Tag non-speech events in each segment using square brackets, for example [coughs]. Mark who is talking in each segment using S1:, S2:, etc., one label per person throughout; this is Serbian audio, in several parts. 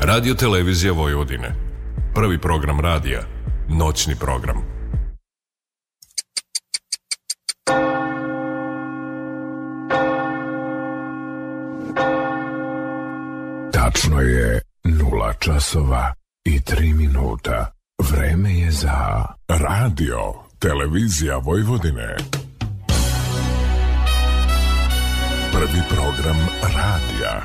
S1: Radio Televizija Vojvodine. Prvi program radija. Noćni program. Tačno je nula časova i tri minuta. Vreme je za Radio Televizija Vojvodine. Prvi program radija.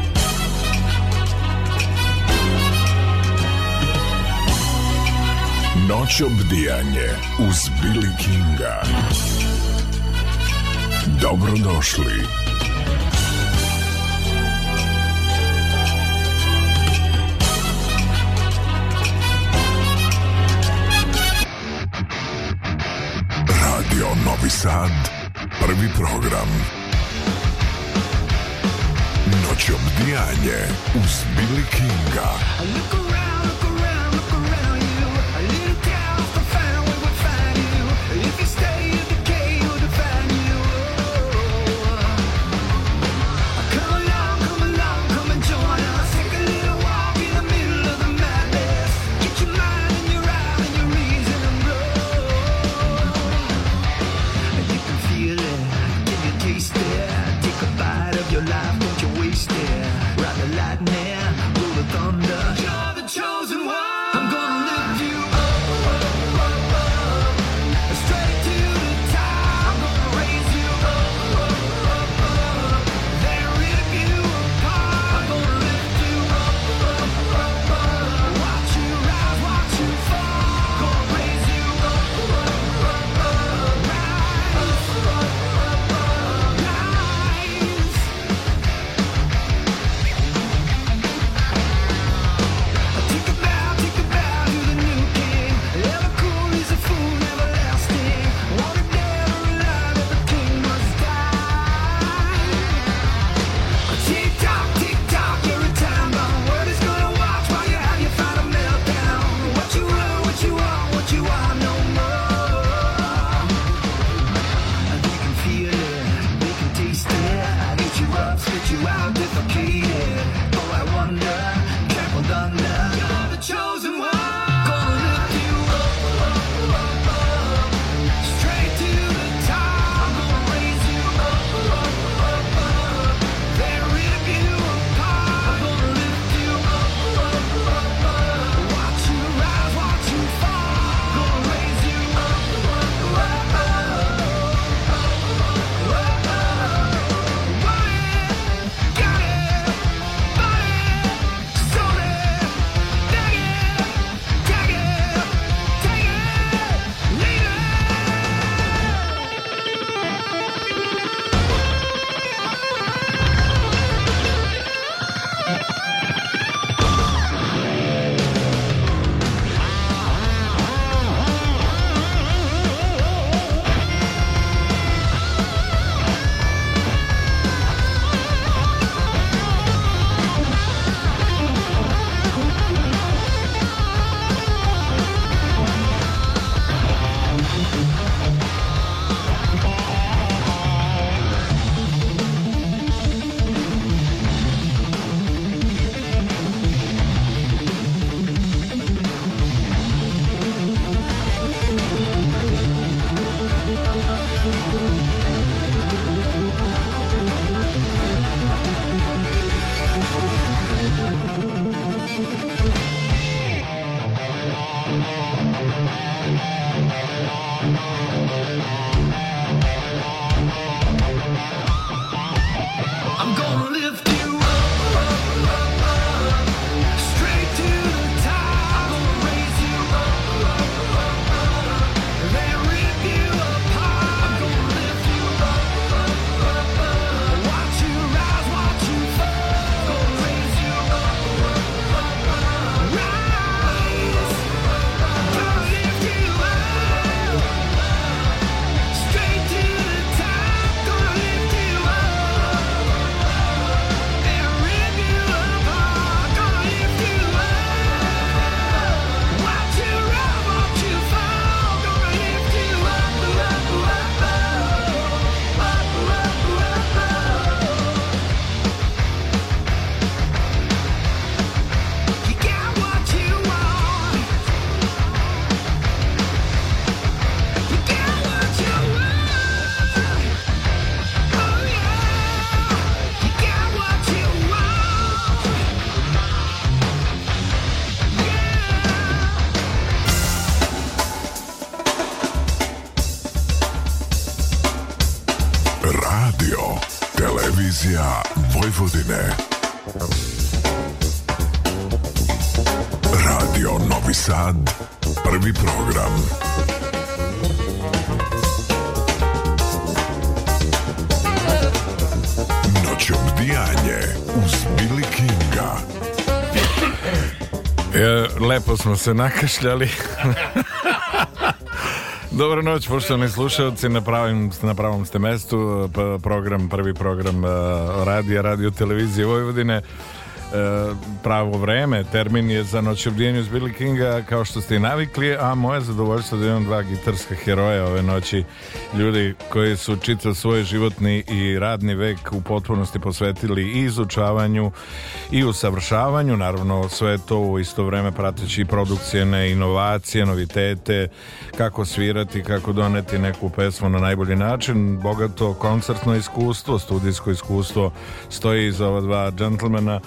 S1: Noć obdijanje uz Billy Kinga. Dobrodošli. Radio Novi Sad, prvi program. Noć obdijanje uz Billy Kinga. godine. Radio Novi Sad, prvi program. Noć obdijanje uz Billy Kinga.
S2: E, lepo smo se nakašljali. [laughs] Dobro noć, poštovani slušalci, na pravom, na pravom ste mestu, program, prvi program e, radija, radio televizije Vojvodine. E, pravo vreme, termin je za noć s Billy Kinga, kao što ste i navikli, a moje zadovoljstvo da imam dva gitarska heroja ove noći, ljudi koji su čitav svoj životni i radni vek u potpunosti posvetili i izučavanju i usavršavanju, naravno sve to u isto vreme prateći produkcijene inovacije, novitete, kako svirati, kako doneti neku pesmu na najbolji način. Bogato koncertno iskustvo, studijsko iskustvo stoji iz ova dva džentlmena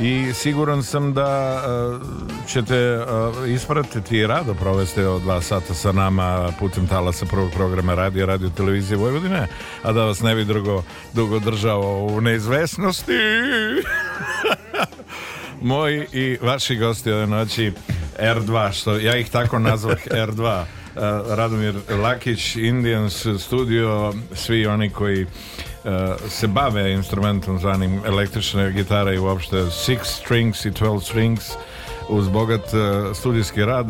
S2: i siguran sam da eh, ćete eh, ispratiti i rado provesti od dva sata sa nama putem talasa prvog programa radio radio televizije Vojvodine, a da vas ne bi drugo dugo držao u neizvesnosti. [laughs] Moji i vaši gosti ove noći R2, što ja ih tako nazvah R2. Eh, Radomir Lakić, Indians Studio, svi oni koji eh, se bave instrumentom zvanim električne gitare i uopšte six strings i 12 strings uz bogat eh, studijski rad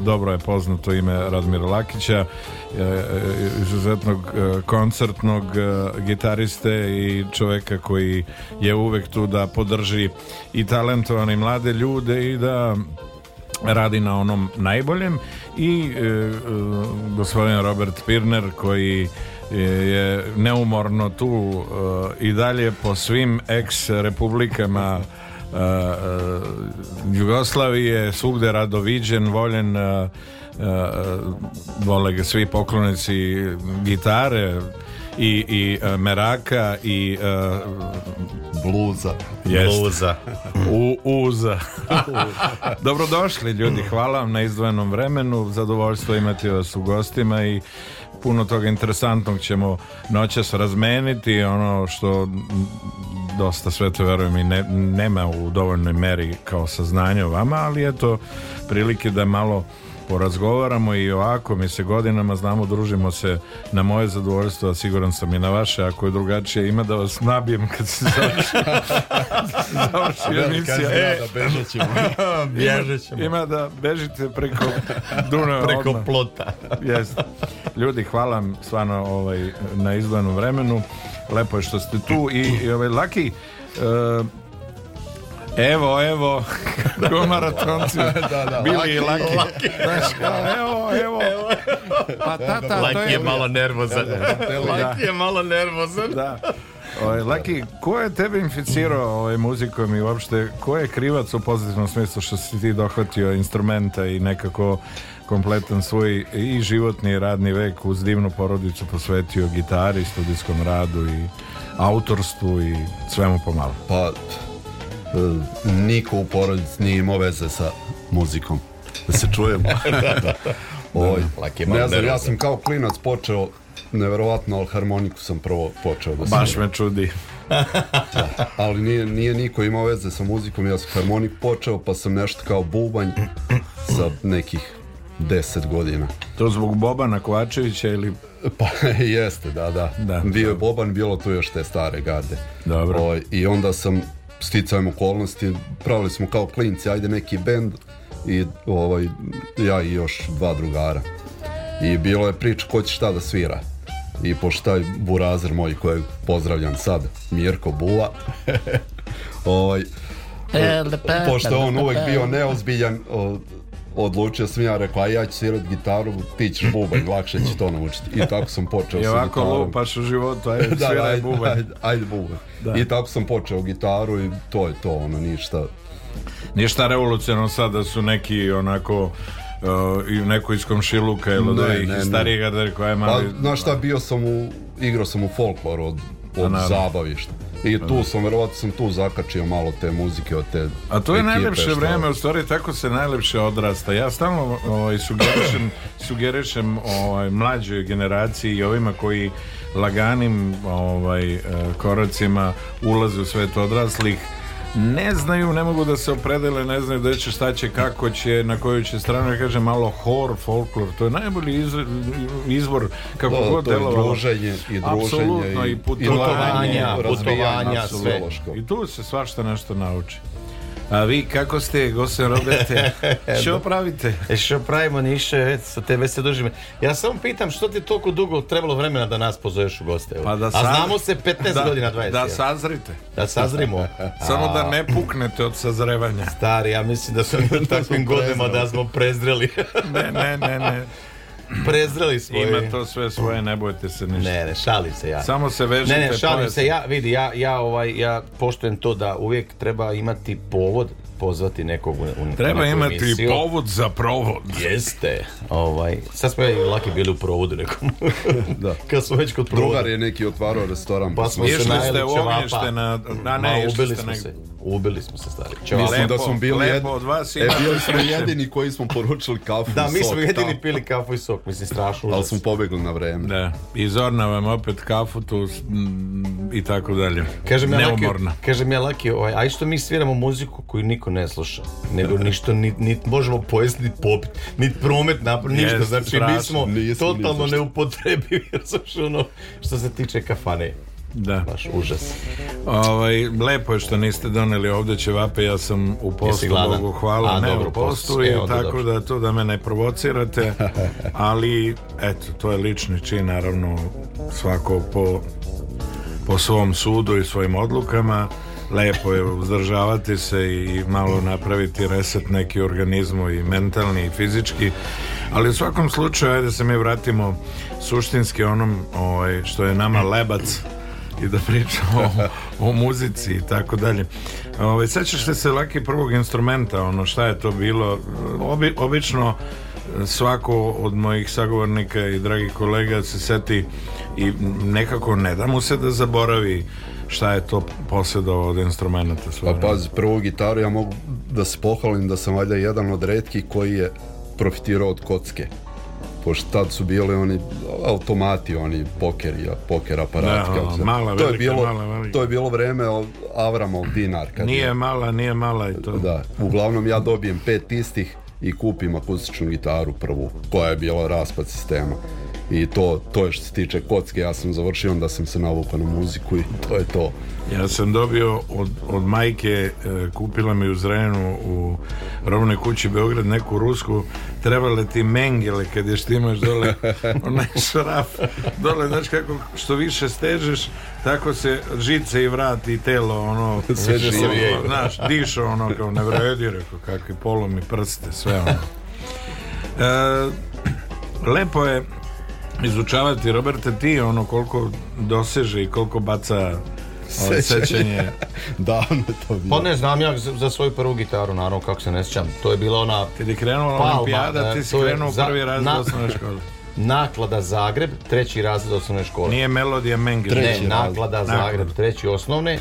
S2: dobro je poznato ime Radmira Lakića izuzetnog koncertnog gitariste i čoveka koji je uvek tu da podrži i talentovane mlade ljude i da radi na onom najboljem i e, e gospodin Robert Pirner koji e, je neumorno tu e, i dalje po svim ex republikama Jugoslavije svugde radoviđen voljen vole ga svi poklonici gitare i, i e, meraka i e,
S3: bluza. Jest. Bluza.
S2: U, uza. [laughs] Dobrodošli ljudi, hvala vam na izdvojenom vremenu. Zadovoljstvo imati vas u gostima i puno toga interesantnog ćemo noćas razmeniti. Ono što dosta sve to verujem i nema u dovoljnoj meri kao saznanje o vama, ali eto prilike da malo porazgovaramo i ovako, mi se godinama znamo, družimo se na moje zadovoljstvo, a siguran sam i na vaše, ako je drugačije ima da vas nabijem kad se završi, [laughs] emisija. da e, [laughs] Ima, da bežite
S3: preko
S2: Dunava.
S3: [laughs] Preko plota.
S2: Ljudi, hvala vam stvarno ovaj, na izdvojenom vremenu. Lepo je što ste tu i, i ovaj, Laki, Evo, evo, kao [laughs] maratonci,
S3: [laughs] bili i laki. laki.
S2: evo, evo. Pa
S3: laki
S2: je...
S3: malo nervozan. Laki je malo nervozan. Da.
S2: Ovaj, laki, ko je tebe inficirao ovaj, muzikom i uopšte ko je krivac u pozitivnom smislu što si ti dohvatio instrumenta i nekako kompletan svoj i životni i radni vek uz divnu porodicu posvetio gitari, studijskom radu i autorstvu i svemu pomalo? Pa
S4: niko u porodici nije imao veze sa muzikom. Da se čujemo. [laughs] ne znam, ja sam kao klinac počeo neverovatno, ali harmoniku sam prvo počeo
S2: da Baš me čudi.
S4: ali nije, nije niko imao veze sa muzikom, ja sam harmoniku počeo, pa sam nešto kao bubanj sa nekih deset godina.
S2: To zbog Bobana Kovačevića ili...
S4: [laughs] Pa jeste, da, da. Bio je Boban, bilo tu još te stare garde.
S2: Dobro.
S4: I onda sam sticajem okolnosti pravili smo kao klinci, ajde neki bend i ovaj, ja i još dva drugara. I bilo je priča ko će šta da svira. I pošto taj burazer moj kojeg pozdravljam sad, Mirko Bula, [laughs] ovaj, pošto on uvek bio neozbiljan, odlučio sam ja, rekao, a ja ću svirat gitaru, ti ćeš bubanj, lakše će to naučiti. I tako sam počeo I ovako
S2: lupaš u životu, ajde, [laughs] da, sviraj ajde,
S4: Ajde, ajde I tako sam počeo gitaru i to je to, ono, ništa. Ništa
S2: revolucionarno da su neki onako uh, i neko iz komšiluka ili da ih iz mali... Pa,
S4: znaš šta, bio sam u, igrao sam u folkloru od, od zabavišta. I tu sam, verovatno sam
S2: tu
S4: zakačio malo te muzike od te
S2: A to je najljepše vrijeme vreme, u stvari tako se najljepše odrasta. Ja stalno ovaj, sugerišem, sugerišem ovaj, mlađoj generaciji i ovima koji laganim ovaj, e, koracima ulaze u svet odraslih ne znaju, ne mogu da se opredele, ne znaju da će šta će, kako će, na koju će stranu, ja kažem malo hor, folklor, to je najbolji izvor,
S4: kako da, god delovalo. i druženje,
S2: i,
S4: i
S3: putovanja, putovanja, sve.
S2: I tu se svašta nešto nauči. A vi kako ste, gospodin Roberte? [laughs]
S3: Što
S2: pravite?
S3: E, što pravimo niše, već sa tebe se dužime. Ja samo pitam što ti je toliko dugo trebalo vremena da nas pozoveš u goste? Pa A znamo se 15 [laughs] godina, 20.
S2: Da sazrite.
S3: Da sazrimo. [laughs]
S2: samo da ne puknete od sazrevanja.
S3: Stari, ja mislim da su u takvim godinama da smo prezreli.
S2: ne, ne, ne, ne
S3: prezreli smo.
S2: Ima to sve svoje, ne bojte se ništa.
S3: Ne, ne, šalim se ja.
S2: Samo se vežite.
S3: Ne, ne, šalim se ja, vidi, ja, ja, ovaj, ja poštujem to da uvijek
S2: treba imati
S3: povod pozvati nekog u,
S2: Treba imati povod za
S3: provod. Jeste. Ovaj, sad smo laki bili u provodu nekom. [laughs] da. Kad smo već kod provoda.
S4: Drugar je neki otvarao restoran.
S2: Pa, pa smo
S3: se
S2: najeli čevapa. Na, na, ne, Ma, ubili
S3: smo se. Ubili smo se stari.
S4: Mislim lepo, da smo bili lepo jed... od vas. E, bili smo jedini koji smo poručili kafu da, i sok. Da, mi smo jedini pili kafu i sok mislim, strašno Ali smo pobjegli na vreme. Da,
S2: i Zorna vam opet kafu tu i tako dalje. Kažem ja, Laki,
S3: kažem ja Laki, ovaj, aj što mi sviramo muziku koju niko ne sluša, nego ništa, ni možemo pojesti, nit popit, ni promet ništa. znači, strašno. mi smo nisam, totalno neupotrebivi, [laughs] ono, što se tiče kafane.
S2: Da. Baš
S3: užas.
S2: Ovaj, lepo je što niste doneli ovdje ćevape, ja sam u postu, Bogu hvala, A, ne dobro, u postu, tako da to da me ne provocirate, [laughs] ali eto, to je lični čin, naravno, svako po, po svom sudu i svojim odlukama, lepo je uzdržavati se i malo napraviti reset neki organizmu i mentalni i fizički ali u svakom slučaju ajde se mi vratimo suštinski onom ovaj, što je nama [clears throat] lebac i da pričamo o, muzici i tako dalje. Ove, ovaj, sećaš li se laki prvog instrumenta, ono šta je to bilo? obično svako od mojih sagovornika i dragih kolega se seti i nekako ne da mu se da zaboravi šta je to posjedovao od instrumenta
S4: Pa paz, prvu gitaru ja mogu da se pohvalim da sam valjda jedan od redkih koji je profitirao od kocke pošto tad su bili oni automati, oni pokeri, poker aparati. to, je bilo, mala, to je bilo vreme Avramov dinar. Kad
S2: nije mala, nije mala
S4: i to. Da, uglavnom ja dobijem pet istih i kupim akustičnu gitaru prvu, koja je bila raspad sistema i to, to je što se tiče kocke,
S2: ja sam
S4: završio, onda
S2: sam
S4: se navukao na muziku i to je to.
S2: Ja
S4: sam
S2: dobio od, od majke, e, kupila mi u Zrenu u robnoj kući Beograd neku rusku, trebale ti mengele kad je imaš dole [laughs] onaj šraf, dole, znaš kako, što više stežeš, tako se žice i vrati, i telo, ono, sve živije. Ono, znaš, ono, kao ne vredi, rekao, kakvi polomi prste, sve ono. [laughs] E, lepo je izučavati Roberta ti ono koliko doseže i koliko baca ovaj, Sećanje. [laughs]
S3: Da Davno to Pa ne znam ja za svoju prvu gitaru, naravno kako se ne sjećam. To je bila ona Kad
S2: je krenula olimpijada, e, ti si krenuo prvi
S3: razred
S2: osnovne škole.
S3: Naklada Zagreb, treći razred osnovne škole.
S2: Nije Melodija Mengi
S3: Ne, Naklada Zagreb, treći osnovne.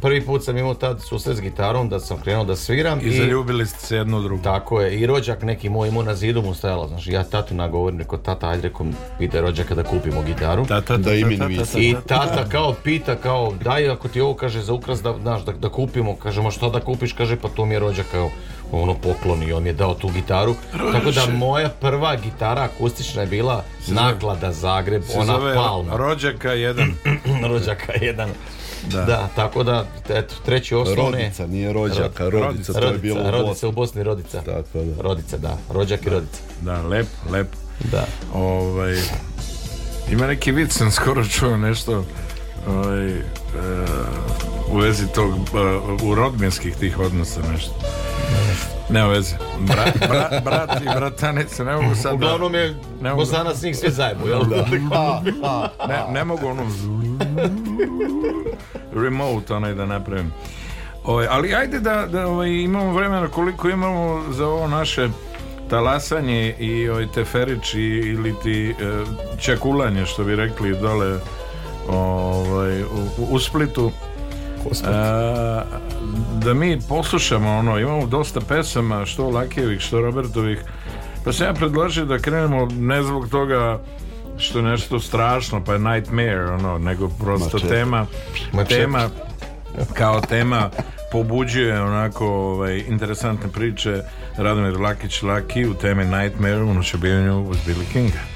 S3: Prvi put sam imao tad susret s gitarom da sam krenuo da sviram.
S2: I, zaljubili ste se jedno drugo.
S3: Tako je. I rođak neki moj imao na zidu mu ja tatu nagovorim, neko tata, ajde rekom, pita rođaka
S2: da
S3: kupimo gitaru.
S2: da
S4: i I tata kao pita, kao daj ako ti ovo kaže za ukras da, znaš, da, kupimo.
S3: kažemo ma šta da kupiš? Kaže, pa to mi je rođak kao ono pokloni i on je dao tu gitaru. Tako da moja prva gitara akustična je bila ona naklada Zagreb, se ona zove Rođaka jedan. [clears throat]
S4: rođaka
S3: jedan. Da. da. tako da, eto, treći osnovne...
S4: Rodica, nije rođaka, rodica,
S3: rodica,
S4: to je bilo Rodica
S3: u Bosni, rodica. Tako da. Rodica, da, rođak
S4: i
S3: rodica. Da,
S2: lep, lep.
S3: Da. Ovaj,
S2: ima neki vic, sam skoro čuo nešto ovaj, e, u vezi tog, e, u rodbinskih tih odnosa nešto. Ne veze. Brati, brat bratanice, ne mogu sad...
S3: Uglavnom je ne mogu... njih sve zajedno,
S2: jel da? Ne, mogu ono... Remote onaj da napravim. Ovaj, ali ajde da, da ovaj, imamo vremena koliko imamo za ovo naše talasanje i oj, ovaj, ferići ili ti e, čekulanje što bi rekli dole u Splitu a, e, da mi poslušamo ono, imamo dosta pesama, što Lakijevih, što Robertovih, pa sam ja predložio da krenemo ne zbog toga što je nešto strašno, pa je Nightmare, ono, nego prosto tema, tema kao tema pobuđuje onako ovaj, interesantne priče Radomir Lakić Laki u temi Nightmare u noćobijanju uz Billy Kinga.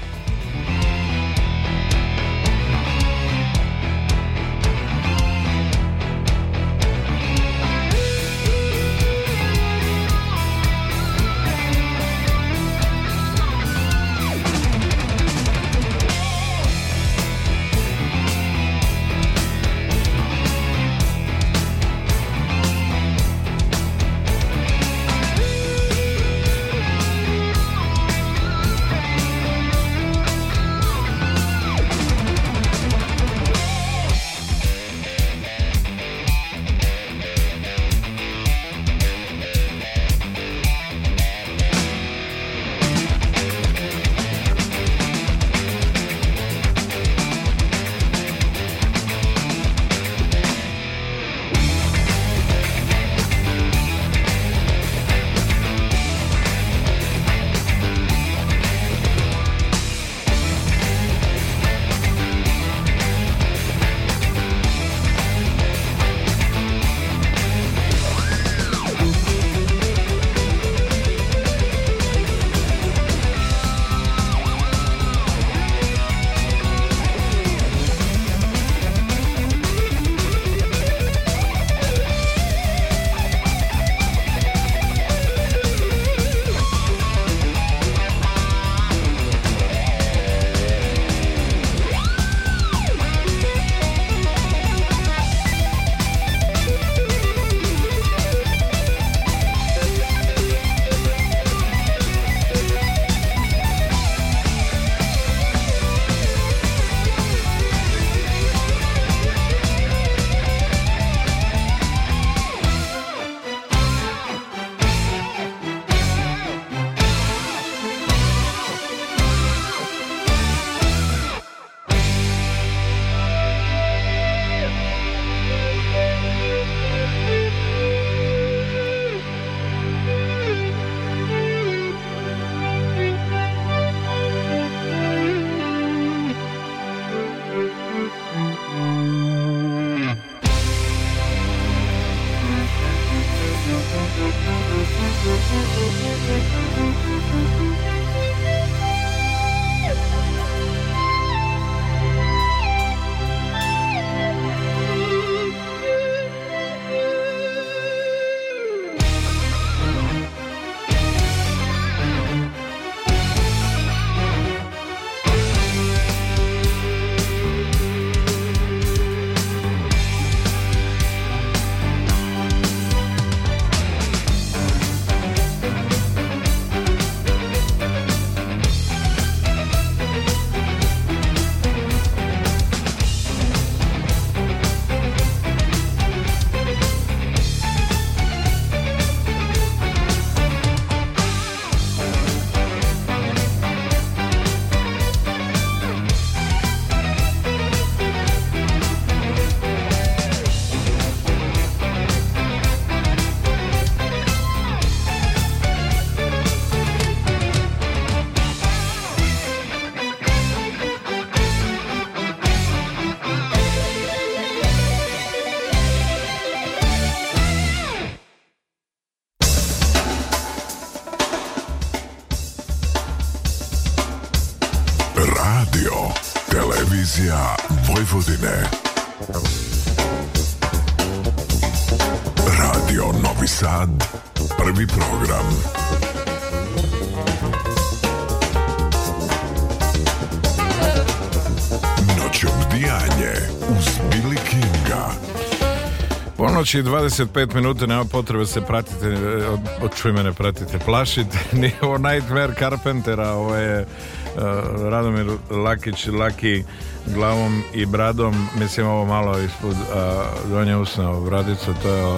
S2: 9 i 25 minuta, nema potrebe se pratite, e, Očuj mene pratite, plašite, [laughs] nije ovo Nightmare Carpentera, ovo je uh, Radomir Lakić, Laki glavom i bradom, mislim ovo malo ispod uh, donje usne bradicu, to je uh,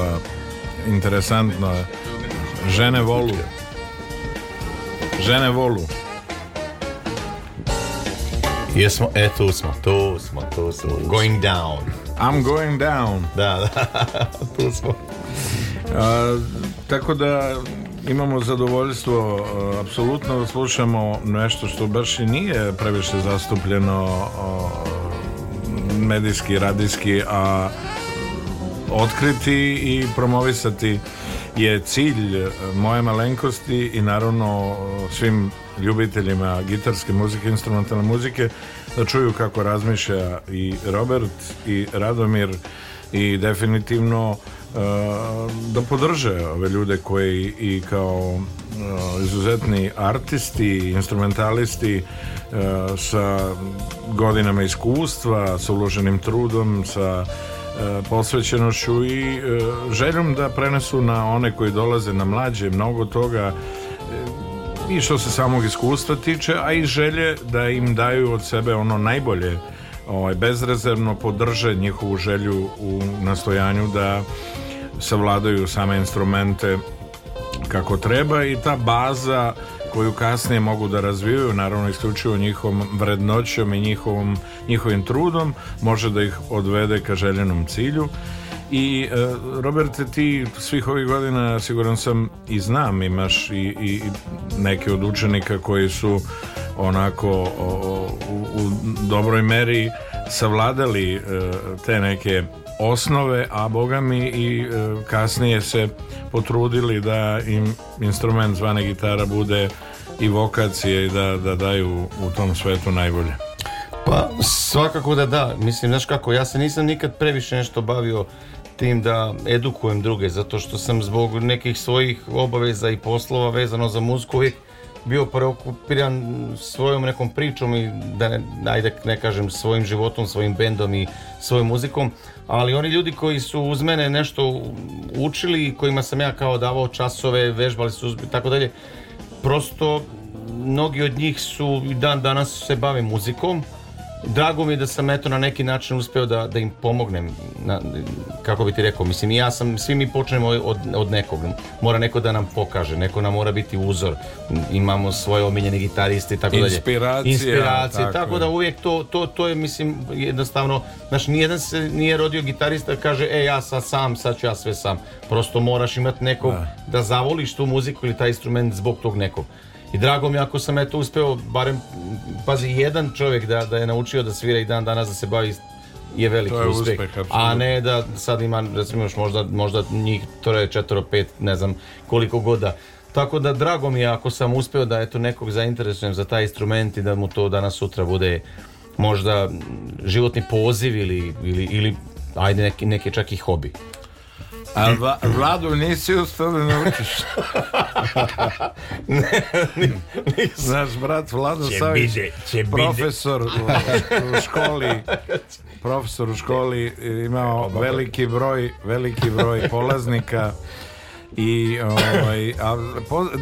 S2: interesantno, žene volu, žene volu.
S3: Jesmo, e smo, tu smo, tu smo, going down.
S2: I'm going down.
S3: Da, da, [laughs] tu smo.
S2: tako da imamo zadovoljstvo e, apsolutno da slušamo nešto što baš i nije previše zastupljeno e, medijski, radijski, a otkriti i promovisati je cilj e, moje malenkosti i naravno svim ljubiteljima gitarske muzike, instrumentalne muzike da čuju kako razmišlja i Robert i Radomir i definitivno e, da podrže ove ljude koji i kao e, izuzetni artisti, instrumentalisti e, sa godinama iskustva, sa uloženim trudom, sa posvećenošću i željom da prenesu na one koji dolaze na mlađe mnogo toga i što se samog iskustva tiče, a i želje da im daju od sebe ono najbolje ovaj, bezrezervno podrže njihovu želju u nastojanju da savladaju same instrumente kako treba i ta baza koju kasnije mogu da razvijaju, naravno isključivo njihovom vrednoćom i njihovom, njihovim trudom, može da ih odvede ka željenom cilju. I e, Robert, ti svih ovih godina siguran sam i znam, imaš i, i neke od učenika koji su onako u, dobroj meri savladali e, te neke osnove, a boga mi i e, kasnije se potrudili da im instrument zvane gitara bude i vokacije i da, da daju u tom svetu najbolje.
S3: Pa svakako da da, mislim, znaš kako, ja se nisam nikad previše nešto bavio tim da edukujem druge, zato što sam zbog nekih svojih obaveza i poslova vezano za muziku uvijek bio preokupiran svojom nekom pričom i da ne, ajde ne kažem svojim životom, svojim bendom i svojom muzikom, ali oni ljudi koji su uz mene nešto učili i kojima sam ja kao davao časove, vežbali su i tako dalje, prosto mnogi od njih su dan danas se bave muzikom, drago mi je da sam eto na neki način uspio da, da im pomognem na, kako bi ti rekao, mislim i ja sam, svi mi počnemo od, od nekog mora neko da nam pokaže, neko nam mora biti uzor, imamo svoje omiljene gitariste i tako
S2: inspiracije,
S3: tako, da uvijek to, to, to je mislim jednostavno znači nijedan se nije rodio gitarista kaže e ja sad sam, sad ću ja sve sam prosto moraš imati nekog da. da zavoliš tu muziku ili taj instrument zbog tog nekog i drago mi ako sam eto uspeo barem pazi jedan čovjek da, da je naučio da svira i dan danas da se bavi je veliki je uspjeh, a ne da sad ima recimo možda, možda njih troje, četvero, pet, ne znam koliko goda. Tako da drago mi je ako sam uspio da eto nekog zainteresujem za taj instrument i da mu to danas sutra bude možda životni poziv ili, ili, ili ajde neki, neki čak i hobi.
S2: A Vladu nisi ustao da naučiš. znaš, [laughs] brat, Vlado Savić, profesor u, školi, profesor u školi, imao veliki broj, veliki broj polaznika i ovaj, a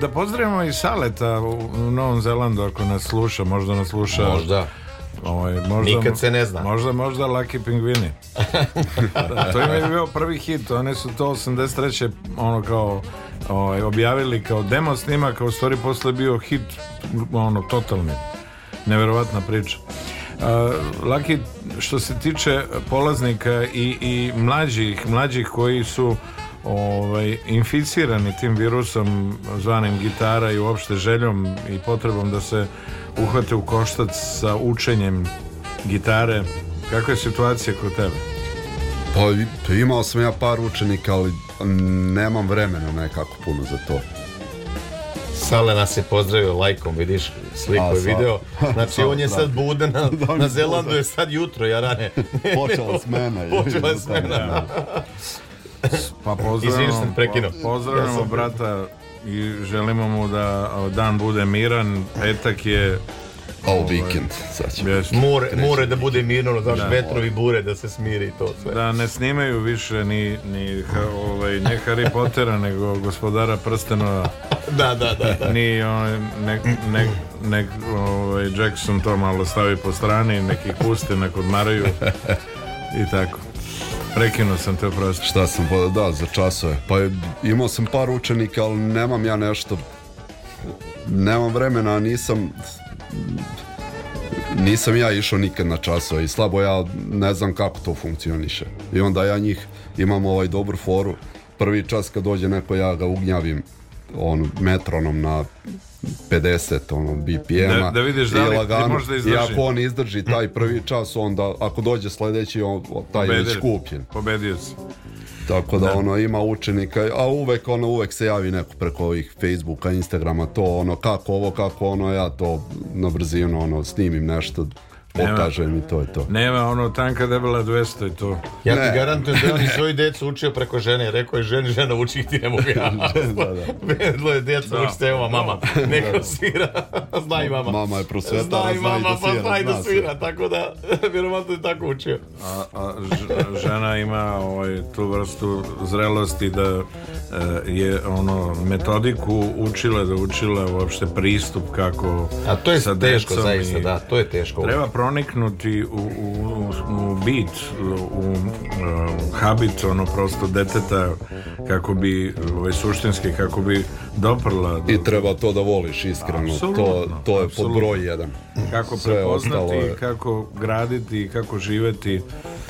S2: da pozdravimo i Saleta u Novom Zelandu ako nas sluša, možda nas sluša
S3: možda. Ovaj, možda, Nikad se ne zna.
S2: Možda, možda Lucky Pingvini. [laughs] to im je bio prvi hit, oni su to 83. ono kao ovaj, objavili kao demo snima, kao stvari posle bio hit, ono, totalni. Neverovatna priča. Uh, e, Laki, što se tiče polaznika i, i mlađih, mlađih koji su ovaj, inficirani tim virusom zvanim gitara i uopšte željom i potrebom da se uhvate u koštac sa učenjem gitare kakva je situacija kod tebe?
S4: Pa imao sam ja par učenika ali nemam vremena nekako puno za to
S3: Sale nas je pozdravio lajkom, vidiš sliku i video. Znači [laughs] on je sad bude na, [laughs] na Zelandu, je sad jutro, ja rane.
S4: Počela smena. [laughs]
S3: Počela
S2: pa pozdravljamo, pozdravljamo brata i želimo mu da dan bude miran. Petak je
S3: All ovaj, weekend, More, da bude mirno, ono,
S2: znaš,
S3: vetrovi bure da se smiri to sve.
S2: Da, ne snimaju više ni, ni ovaj, ne Harry Pottera, [laughs] nego gospodara prstenova. [laughs]
S3: da, da, da, da.
S2: Ni ovaj, Jackson to malo stavi po strani, neki kuste nek odmaraju [laughs] i tako. Prekinuo sam te prosto.
S4: Šta sam, pa da, za časove. Pa imao sam par učenika, ali nemam ja nešto... Nemam vremena, nisam... Nisam ja išao nikad na časove i slabo ja ne znam kako to funkcioniše. I onda ja njih imam ovaj dobru foru. Prvi čas kad dođe neko ja ga ugnjavim on metronom na 50 ono, BPM-a
S2: da, vidiš da izdrži.
S4: I ako on izdrži taj prvi čas, onda ako dođe sljedeći, on, taj je već kupljen.
S2: Pobedio si.
S4: Tako da, ono ima učenika, a uvek ono uvek se javi neko preko ovih Facebooka, Instagrama, to ono kako ovo, kako ono, ja to na brzinu ono snimim nešto pokaže mi to je to.
S2: Nema ono tanka debela 200 i to.
S3: Ja ti garantujem da oni svoji djecu učio preko žene. Rekao je ženi, žena uči ti ne mogu ja. [laughs] Vedlo je djeca učite, evo mama, neko svira. i [laughs] mama. Mama je prosvetara, zna i mama, da pa svira. Pa i da svira, tako da [laughs] vjerovatno je tako učio. A, a žena
S2: ima ovaj, tu vrstu zrelosti da e, je ono metodiku učila, da učila uopšte pristup kako
S3: a to je sa teško, zaista, da, to je teško.
S2: Treba proniknuti u, u, u bit, u, u habit ono prosto deteta kako bi, ovaj, suštinski kako bi doprla. Do...
S4: I treba to da voliš iskreno, to, to je pod broj jedan.
S2: Kako Sve prepoznati, kako graditi, kako živjeti.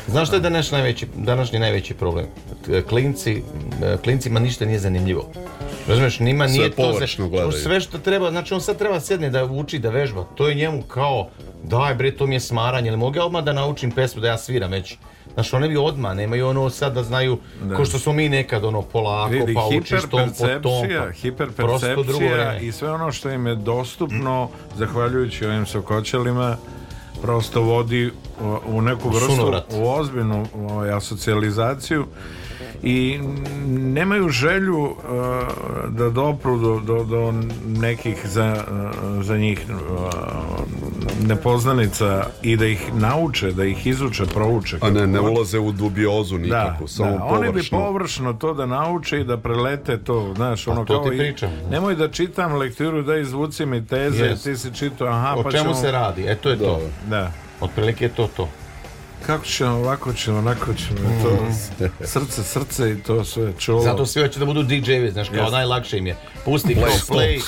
S3: Znaš što je danas najveći, današnji najveći problem? Klinci, klincima ništa nije zanimljivo. Razumeš, njima sve nije
S4: to
S3: sve, sve što treba, znači on sad treba sjedne da uči, da vežba, to je njemu kao, daj bre, to mi je smaranje, ali mogu ja odmah da naučim pesmu da ja sviram već. Znaš, one bi odmah, nemaju ono sad da znaju, da. ko što smo mi nekad, ono, polako, pa učiš tom po tom, pa
S2: hiperpercepcija i sve ono što im je dostupno, zahvaljujući ovim sokoćelima, prosto vodi u neku vrstu, u ozbiljnu ovaj, asocijalizaciju i nemaju želju e, da dopru do, do, do nekih za, e, za njih e, nepoznanica i da ih nauče, da ih izuče, prouče.
S4: A ne, ne ulaze u dubiozu nikako, da, da. Oni
S2: bi površno to da nauče i da prelete to, znaš, pa ono kao... i, nemoj da čitam lektiru, da izvuci mi teze, ti si čitao, aha,
S3: o
S2: pa
S3: čemu se radi, eto je da. to.
S2: Da.
S3: Otprilike je to to
S2: kako ćemo, ovako ćemo, onako ćemo, to mm. srce, srce i to sve čolo.
S3: Zato svi hoće da budu DJ-vi, znaš, kao najlakše im je. Pusti kao play,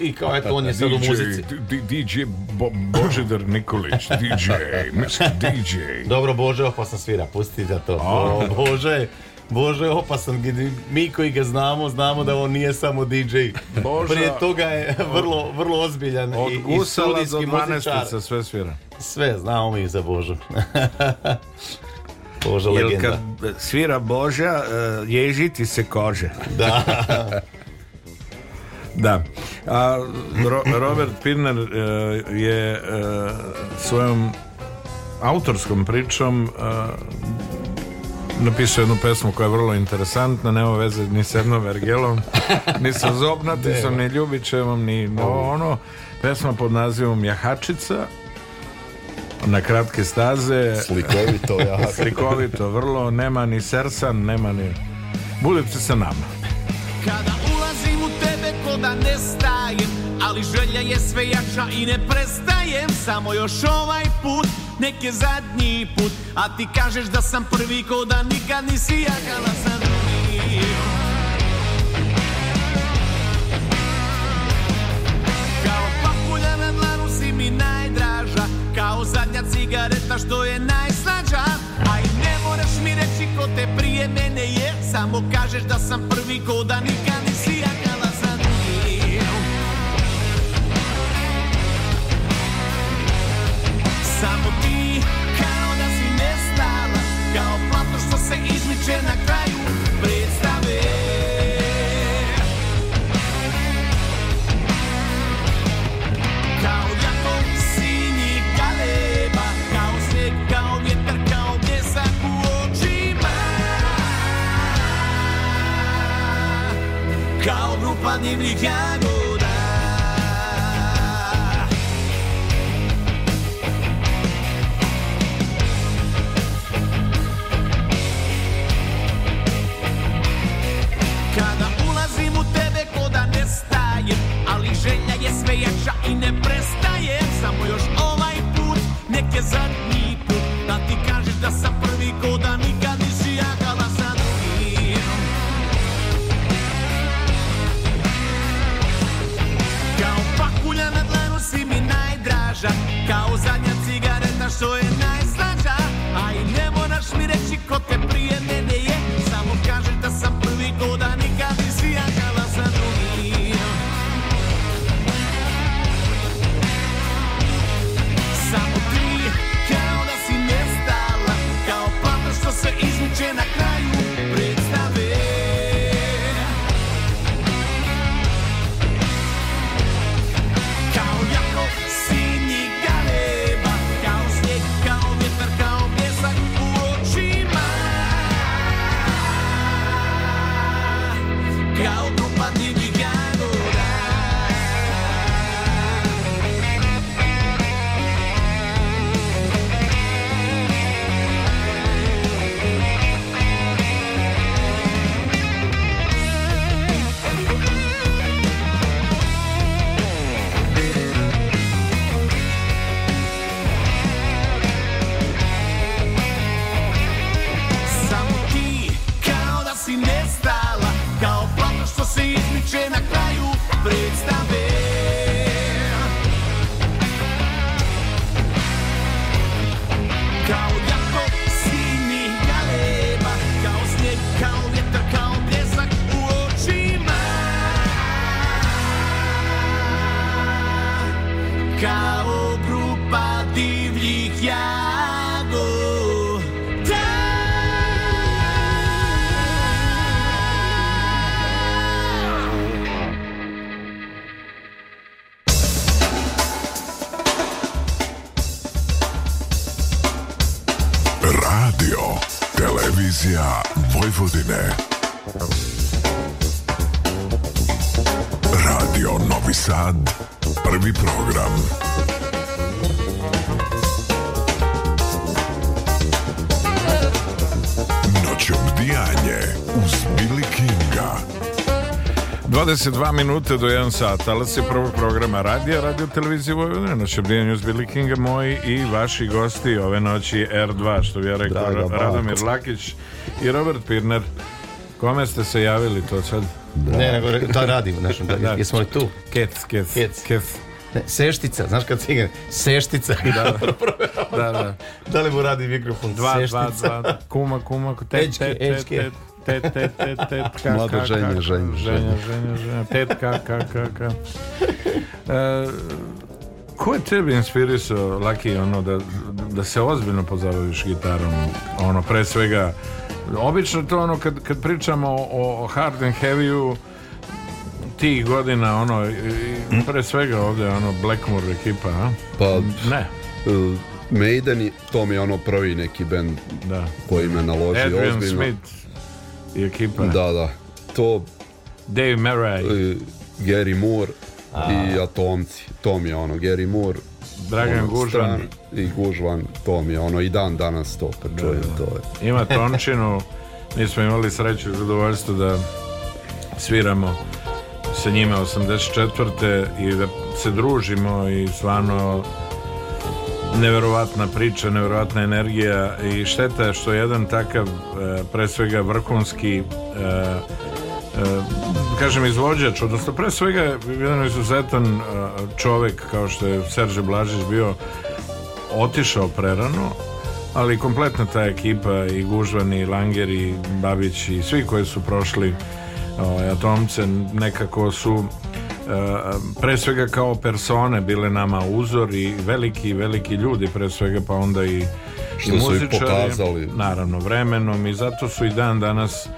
S3: i kao eto, on je sad u muzici.
S2: DJ Bo Božedar Nikolić, DJ, mislim
S3: DJ. Dobro, Bože, pa sam svira, pusti za to. Bože, Bože, opasan. Mi koji ga znamo, znamo da on nije samo DJ. Boža, Prije toga je vrlo, vrlo ozbiljan. i, i
S2: sve svira.
S3: Sve, znamo mi za Božu. [laughs] Boža legenda legenda.
S2: kad svira Boža, e, ježiti se kože.
S3: Da. [laughs]
S2: Da. A Robert Pirner e, je uh, svojom autorskom pričom napisao jednu pesmu koja je vrlo interesantna, nema veze ni s jednom vergelom, [laughs] ni sa zobnaticom, ni ljubičevom, ni ono. Pesma pod nazivom Jahačica, na kratke staze.
S3: Slikovito, ja.
S2: [laughs] Slikovito, vrlo, nema ni sersan, nema ni... Budite sa nama. Kada ulazim u tebe Koda ne stajem ali želja je sve jača i ne prestajem, samo još ovaj put nek je zadnji put A ti kažeš da sam prvi ko da nikad nisi jakala sa drugim Kao papulja na dlanu si mi najdraža Kao zadnja cigareta što je najslađa A i ne moraš mi reći ko te prije mene je Samo kažeš da sam prvi ko da nikad nisi jakala Samo ti kao da si nestala Kao plato što se izliče na kraju predstave Kao jato sinji galeba Kao sneg, kao vjetar, kao bljesak u očima Kao grupa divnih jaja zadnji put Da ti kažeš da sam prvi ko da nikad nisi jagala sa drugim Kao pakulja na dlanu si mi najdraža Kao zadnja cigareta što je najdraža 22 minute do 1 sat, talas je prvog programa radija, radio televizije Vojvodine, na obdijan s Billy Kinga, moji i vaši gosti ove noći R2, što bi ja rekao, Draga, Radomir Lakić i Robert Pirner. Kome ste se javili to sad?
S3: Da. Ne, nego to radimo, našem, [laughs] da, jesmo li tu?
S2: Kec,
S3: kec, kec. kec. Ne, seštica, znaš kad igra? seštica. Da, [laughs] da, da. da li mu radi mikrofon?
S2: Dva,
S3: seštica.
S2: dva, dva, kuma, kuma, [laughs] tet, tet, tet, tet te, tetka, ženje, Ženja, ženja, ženja tetka, ka, ka, ka. E, ko je tebi inspirisao, Laki, ono, da, da se ozbiljno pozabaviš gitarom? Ono, pre svega, obično to ono, kad, kad pričamo o, o hard and heavy-u, tih godina, ono, pre svega ovdje, ono, Blackmore ekipa, a? Pa, ne. E,
S4: Maiden, to mi je ono prvi neki band da. koji me naloži Adrian
S2: ozbiljno i ekipa.
S4: Da, da. To...
S2: Dave Murray.
S4: Gary Moore i Atomci. To mi je ono, Gary Moore.
S2: Dragan ono, Gužvan.
S4: I Gužvan, to mi je ono, i dan danas to kad čujem to.
S2: Je. Ima Tončinu, mi smo imali sreću i zadovoljstvo da sviramo sa njime 84. i da se družimo i stvarno Neverovatna priča, neverovatna energija i šteta što jedan takav, e, pre svega vrhunski, e, e, kažem izvođač, odnosno pre svega jedan izuzetan čovek kao što je Serže Blažić bio otišao prerano, ali kompletna ta ekipa i Gužvan i Langer i Babić i svi koji su prošli ovaj, Atomce nekako su Eh, pre svega kao persone bile nama uzor i veliki, veliki ljudi pre svega pa onda i, su
S4: pokazali.
S2: naravno vremenom i zato su i dan danas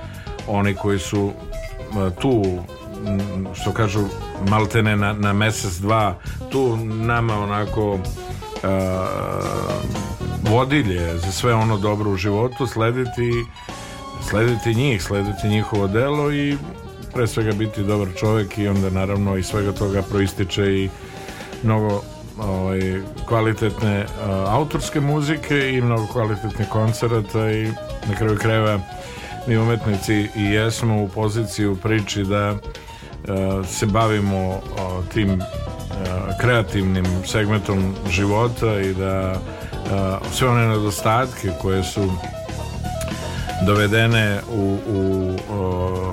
S2: oni koji su eh, tu mm, što kažu maltene na, na mjesec dva tu nama onako uh, vodilje za sve ono dobro u životu slediti slediti njih, slediti njihovo delo i pre svega biti dobar čovjek i onda naravno iz svega toga proističe i mnogo ovaj, kvalitetne eh, autorske muzike i mnogo kvalitetnih koncerata i na kraju krajeva mi umetnici i jesmo u poziciji u priči da eh, se bavimo eh, tim kreativnim segmentom života i da sve one nedostatke koje su dovedene u, u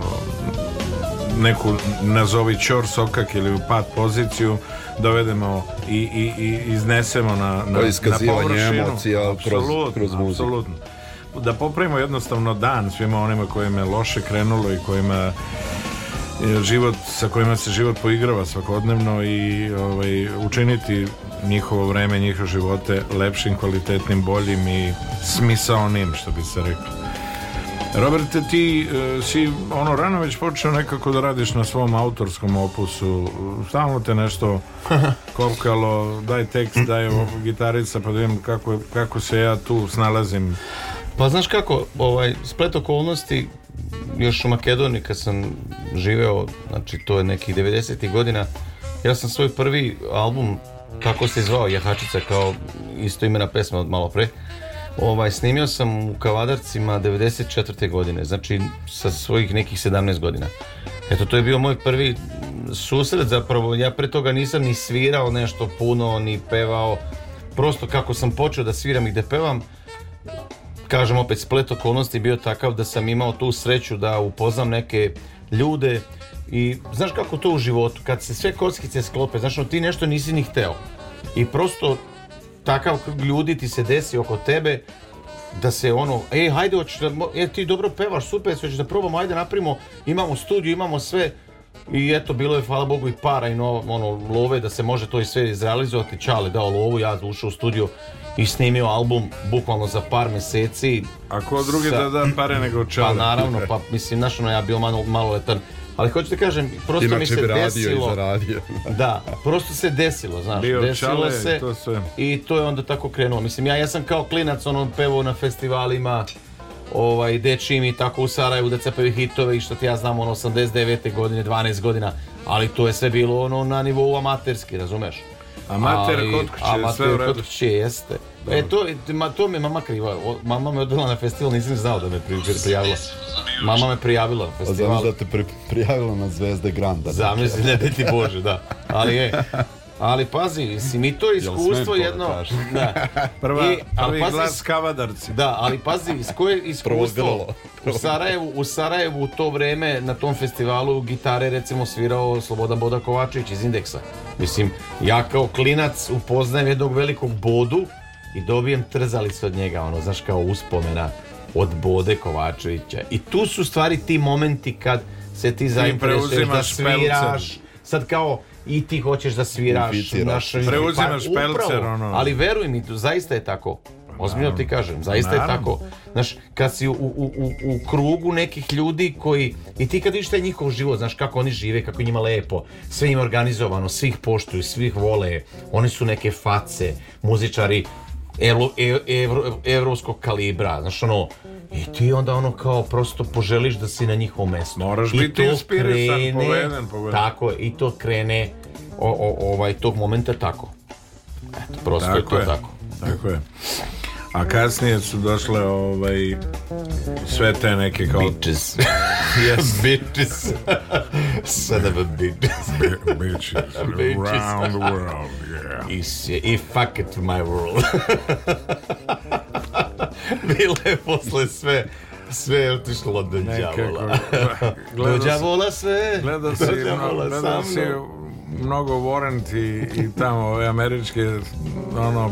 S2: neku nazovi čor sokak ili u pad poziciju dovedemo i, i, i iznesemo na, na, na površinu
S4: emocija apsolutno,
S2: da popravimo jednostavno dan svima onima kojima je loše krenulo i kojima život, sa kojima se život poigrava svakodnevno i ovaj, učiniti njihovo vreme, njihove živote lepšim, kvalitetnim, boljim i smisaonim, što bi se reklo. Robert, ti e, si ono rano već počeo nekako da radiš na svom autorskom opusu. Stalno te nešto [laughs] kopkalo, daj tekst, daj gitarica, pa da vidim kako, kako se ja tu snalazim.
S3: Pa znaš kako, ovaj, splet okolnosti, još u Makedoniji kad sam živeo, znači to je nekih 90. godina, ja sam svoj prvi album, kako se zvao, Jahačica, kao isto imena pesma od malo pre, Ovaj, snimio sam u Kavadarcima 94. godine, znači sa svojih nekih 17 godina. Eto, to je bio moj prvi susret zapravo. Ja pre toga nisam ni svirao nešto puno, ni pevao. Prosto kako sam počeo da sviram i da pevam, kažem opet, splet okolnosti bio takav da sam imao tu sreću da upoznam neke ljude i znaš kako to u životu, kad se sve kockice sklope, znaš no, ti nešto nisi ni hteo i prosto takav ljudi ti se desi oko tebe da se ono, e, hajde, hoćeš da, e, ti dobro pevaš, super, ćeš da probamo, ajde, napravimo, imamo studiju, imamo sve, i eto, bilo je, hvala Bogu, i para i ono, love da se može to i sve izrealizovati. Čale dao lovu, ja ušao u studio i snimio album bukvalno za par mjeseci.
S2: A ko drugi da da pare nego pa Čale?
S3: Pa naravno, pa mislim, znaš, ono, ja bio malo, malo letan ali hoću da kažem, prosto mi se desilo. I [laughs] da, prosto se desilo, znaš. desilo se i to je onda tako krenulo. Mislim, ja, ja sam kao klinac ono pevao na festivalima, ovaj, dečim i tako u Sarajevu da cepaju hitove i što ti ja znam, ono 89. godine, 12 godina, ali to je sve bilo ono na nivou amaterski, razumeš?
S2: Amater
S3: ali, kod kuće, amater sve u redu. kod kuće jeste. E, to, ma, to je mama kriva. mama me odvela na festival, nisam znao da me pri, prijavila. Mama me prijavila
S4: na pa festival. Zamisli da te prijavila na Zvezde Granda.
S3: Zamisli, ne, ti Bože, da. Ali je, ali pazi, mislim, i to iskustvo jedno... Da.
S2: [laughs] Prva, ali glas kavadarci.
S3: Da, ali pazi, s koje [laughs] iskustvo u Sarajevu, u Sarajevu u to vreme na tom festivalu gitare recimo svirao Slobodan Boda Kovačević iz Indeksa. Mislim, ja kao klinac upoznajem jednog velikog bodu i dobijem trzalic od njega, ono, znaš, kao uspomena od Bode Kovačevića. I tu su stvari ti momenti kad se ti zainteresuješ da sviraš. Sad kao, i ti hoćeš da sviraš
S2: naš preuzimaš pa, pelcer
S3: ono ali veruj mi zaista je tako ozbiljno ti kažem zaista je tako znaš kad si u, u, u, u, krugu nekih ljudi koji i ti kad vidiš taj njihov život znaš kako oni žive kako njima lepo sve im organizovano svih poštuju svih vole oni su neke face muzičari e, evropskog kalibra znaš ono i ti onda ono kao prosto poželiš da si na njihovom mestu.
S2: Moraš
S3: I
S2: biti inspirisan, krene, poveden, poveden.
S3: Tako je, i to krene o, o, ovaj, tog momenta tako. Eto, prosto tako je to je. tako.
S2: Tako je. A kasnije su došle ovaj, sve te neke kao...
S3: Bitches. [laughs] yes. [laughs] bitches. [laughs] Son
S2: of a bitches. Be bitches. Around the world, yeah.
S3: I, I fuck it my world. [laughs] Bilo je posle sve sve je otišlo do đavola. [laughs] Do đavola sve.
S2: Gledao si, mnogo Warrant i, tamo ove američke ono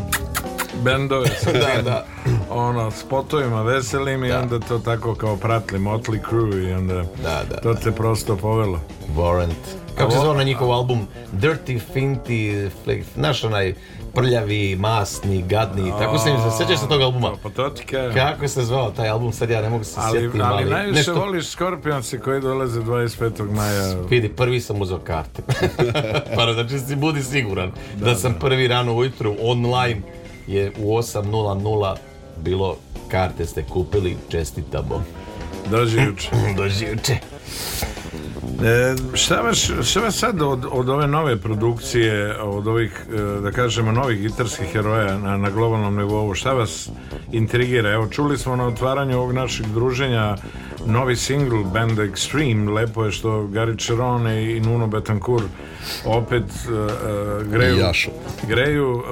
S2: bendove sa [laughs] da, da. ono spotovima veselim i onda to tako kao pratli Motley Crue i onda da, da, to
S3: te
S2: prosto povelo.
S3: Warrant. Kako se zove na njihov album Dirty Finty, naš onaj prljavi, masni, gadni, tako se mi se sjećaš sa tog albuma? Pa
S2: to ti
S3: Kako se zvao taj album, sad ja ne mogu se sjetiti.
S2: Ali, najviše voliš Skorpionci koji dolaze 25. maja.
S3: Vidi, prvi sam uzao karte. [laughs] pa znači si budi siguran da, sam prvi rano ujutru online je u 8.00 bilo karte ste kupili, čestitamo.
S2: Dođi
S3: juče. [clears throat] Dođi juče.
S2: E, šta, vas, sad od, od, ove nove produkcije, od ovih, e, da kažemo, novih gitarskih heroja na, na globalnom nivou, šta vas intrigira? Evo, čuli smo na otvaranju ovog našeg druženja novi single band Extreme, lepo je što Gary Cherone i Nuno Betancourt opet e, e, greju, Jašu. greju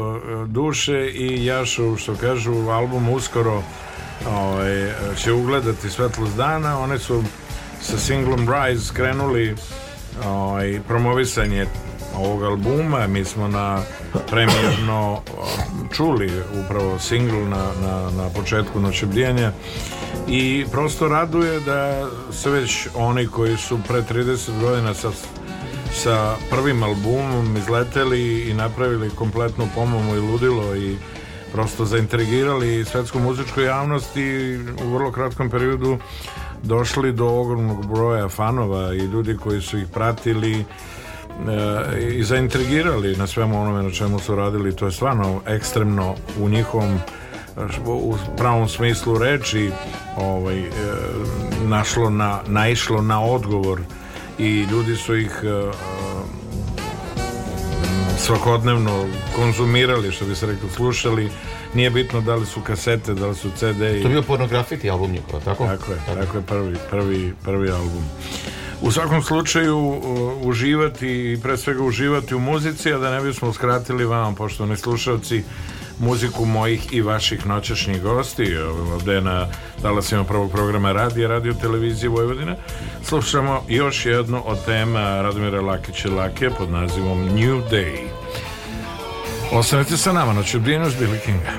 S2: duše i Jašu, što kažu, album uskoro ovaj, će ugledati svetlost dana, one su sa singlom Rise krenuli ovaj, promovisanje ovog albuma, mi smo na premijerno eh, čuli upravo singl na, na, na početku i prosto raduje da se već oni koji su pre 30 godina sa, sa prvim albumom izleteli i napravili kompletnu pomomu i ludilo i prosto zaintrigirali svetsku muzičku javnost i u vrlo kratkom periodu došli do ogromnog broja fanova i ljudi koji su ih pratili e, i zaintrigirali na svemu onome na čemu su radili to je stvarno ekstremno u njihovom u pravom smislu reći ovaj, e, našlo na, naišlo na odgovor i ljudi su ih e, svakodnevno konzumirali što bi se reklo slušali nije bitno da li su kasete, da li su CD. To je
S3: bio pornografiti album njihova, tako?
S2: Tako je, tako, je prvi, prvi, prvi album. U svakom slučaju uživati i pre svega uživati u muzici, a da ne bismo skratili pošto poštovani slušalci, muziku mojih i vaših noćašnjih gosti ovdje na talasima prvog programa radija, radio televizije Vojvodine slušamo još jednu od tema Radomira Lakića Lake pod nazivom New Day Ostanite sa nama, noću Dinoš Billy Kinga.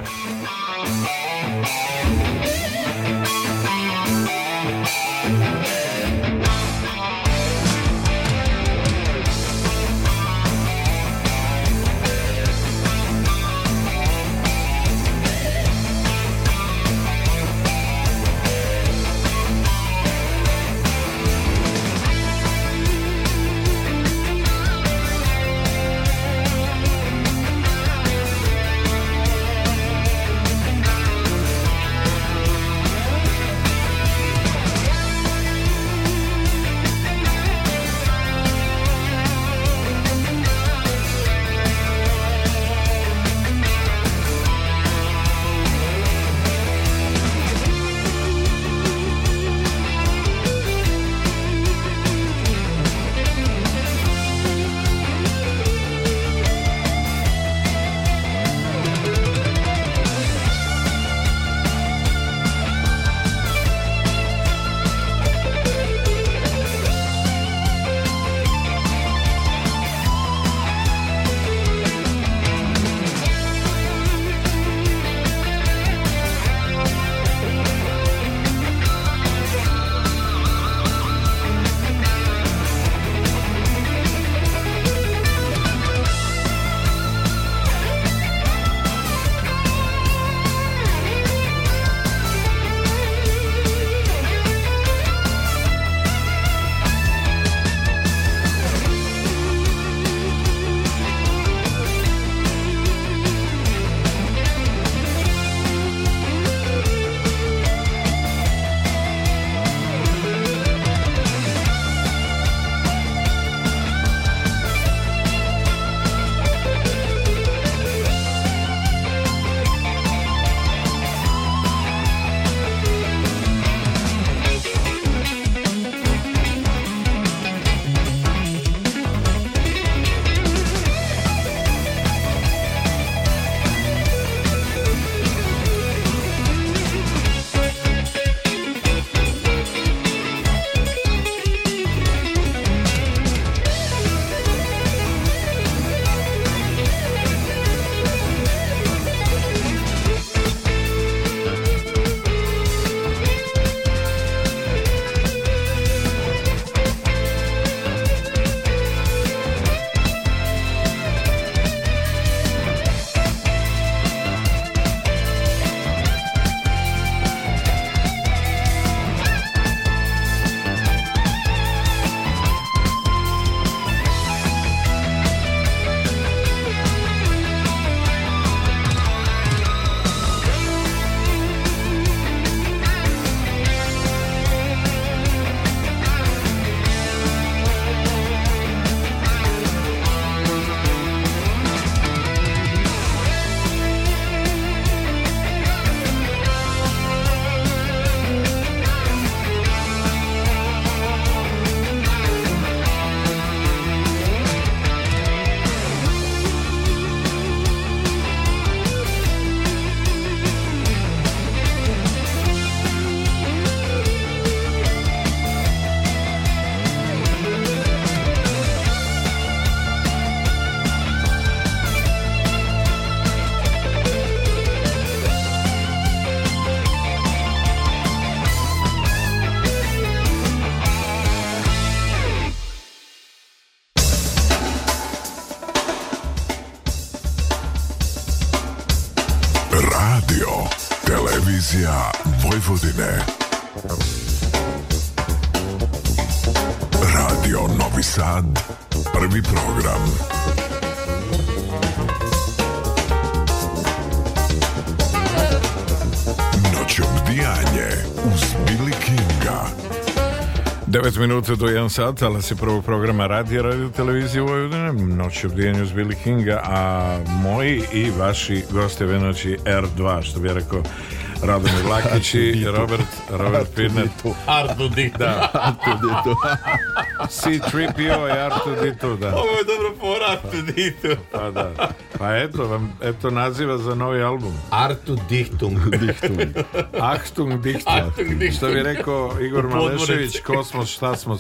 S2: minuta do 1 sat, ali se prvo programa radija, radio televizije Vojvodine, noć obdijenju Billy Kinga, a moji i vaši gosteve noći R2, što bi rekao Radomir Vlakić [laughs] i Robert, Robert Pirnet. Artu Ditu.
S3: Da. [laughs] Artu Ditu.
S2: C-3PO [laughs] i Artu Ditu, da.
S3: Ovo je dobro for Artu Ditu.
S2: Pa da. Pa eto, vam, eto naziva za novi album.
S3: Artu Dichtung. [laughs] Dichtung.
S2: Achtung Dichtung. Što bi rekao Igor Malešević, Kosmos šta smo.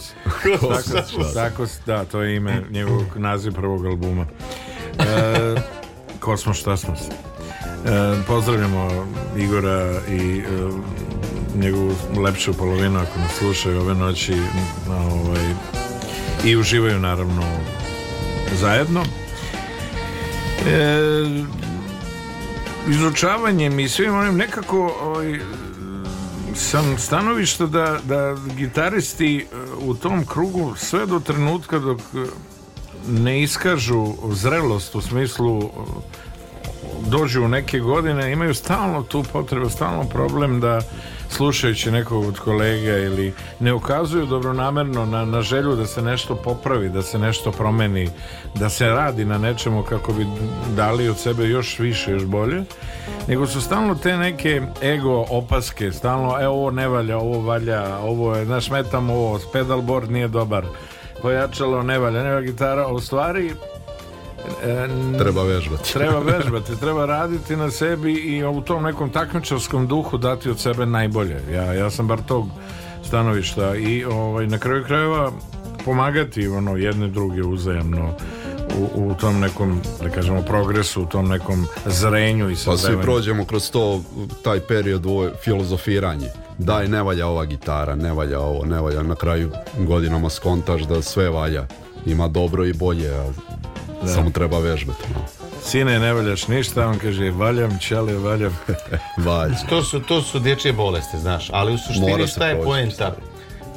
S2: [laughs] da, to je ime njegovog naziva prvog albuma. E, Kosmos šta E, pozdravljamo Igora i e, njegovu lepšu polovinu ako nas slušaju ove noći ovaj, i uživaju naravno zajedno. E, izučavanjem i svim onim nekako oj, ovaj, sam stanovišta da, da gitaristi e, u tom krugu sve do trenutka dok e, ne iskažu zrelost u smislu dođu u neke godine imaju stalno tu potrebu, stalno problem da slušajući nekog od kolega ili ne ukazuju dobronamerno na, na želju da se nešto popravi, da se nešto promeni, da se radi na nečemu kako bi dali od sebe još više, još bolje, nego su stalno te neke ego opaske, stalno e ovo ne valja, ovo valja, ovo je, znaš, metam ovo, pedalboard nije dobar, pojačalo ne valja, ne valja gitara, u stvari
S4: E, treba vežbati.
S2: [laughs] treba [laughs] vežbati, treba raditi na sebi i u tom nekom takmičarskom duhu dati od sebe najbolje. Ja, ja sam bar tog stanovišta i ovaj, na kraju krajeva pomagati ono jedne druge uzajamno u, u tom nekom da kažemo progresu, u tom nekom zrenju i
S4: Pa svi prođemo kroz to taj period ovo filozofiranje daj ne valja ova gitara, ne valja ovo, ne valja na kraju godinama skontaš da sve valja ima dobro i bolje a samo treba vježbati. Ono.
S2: Sine, ne valjaš ništa, on kaže valjam, čale, valjam.
S3: [laughs] Valj. To su, to su dječje bolesti, znaš, ali u suštini šta je poenta?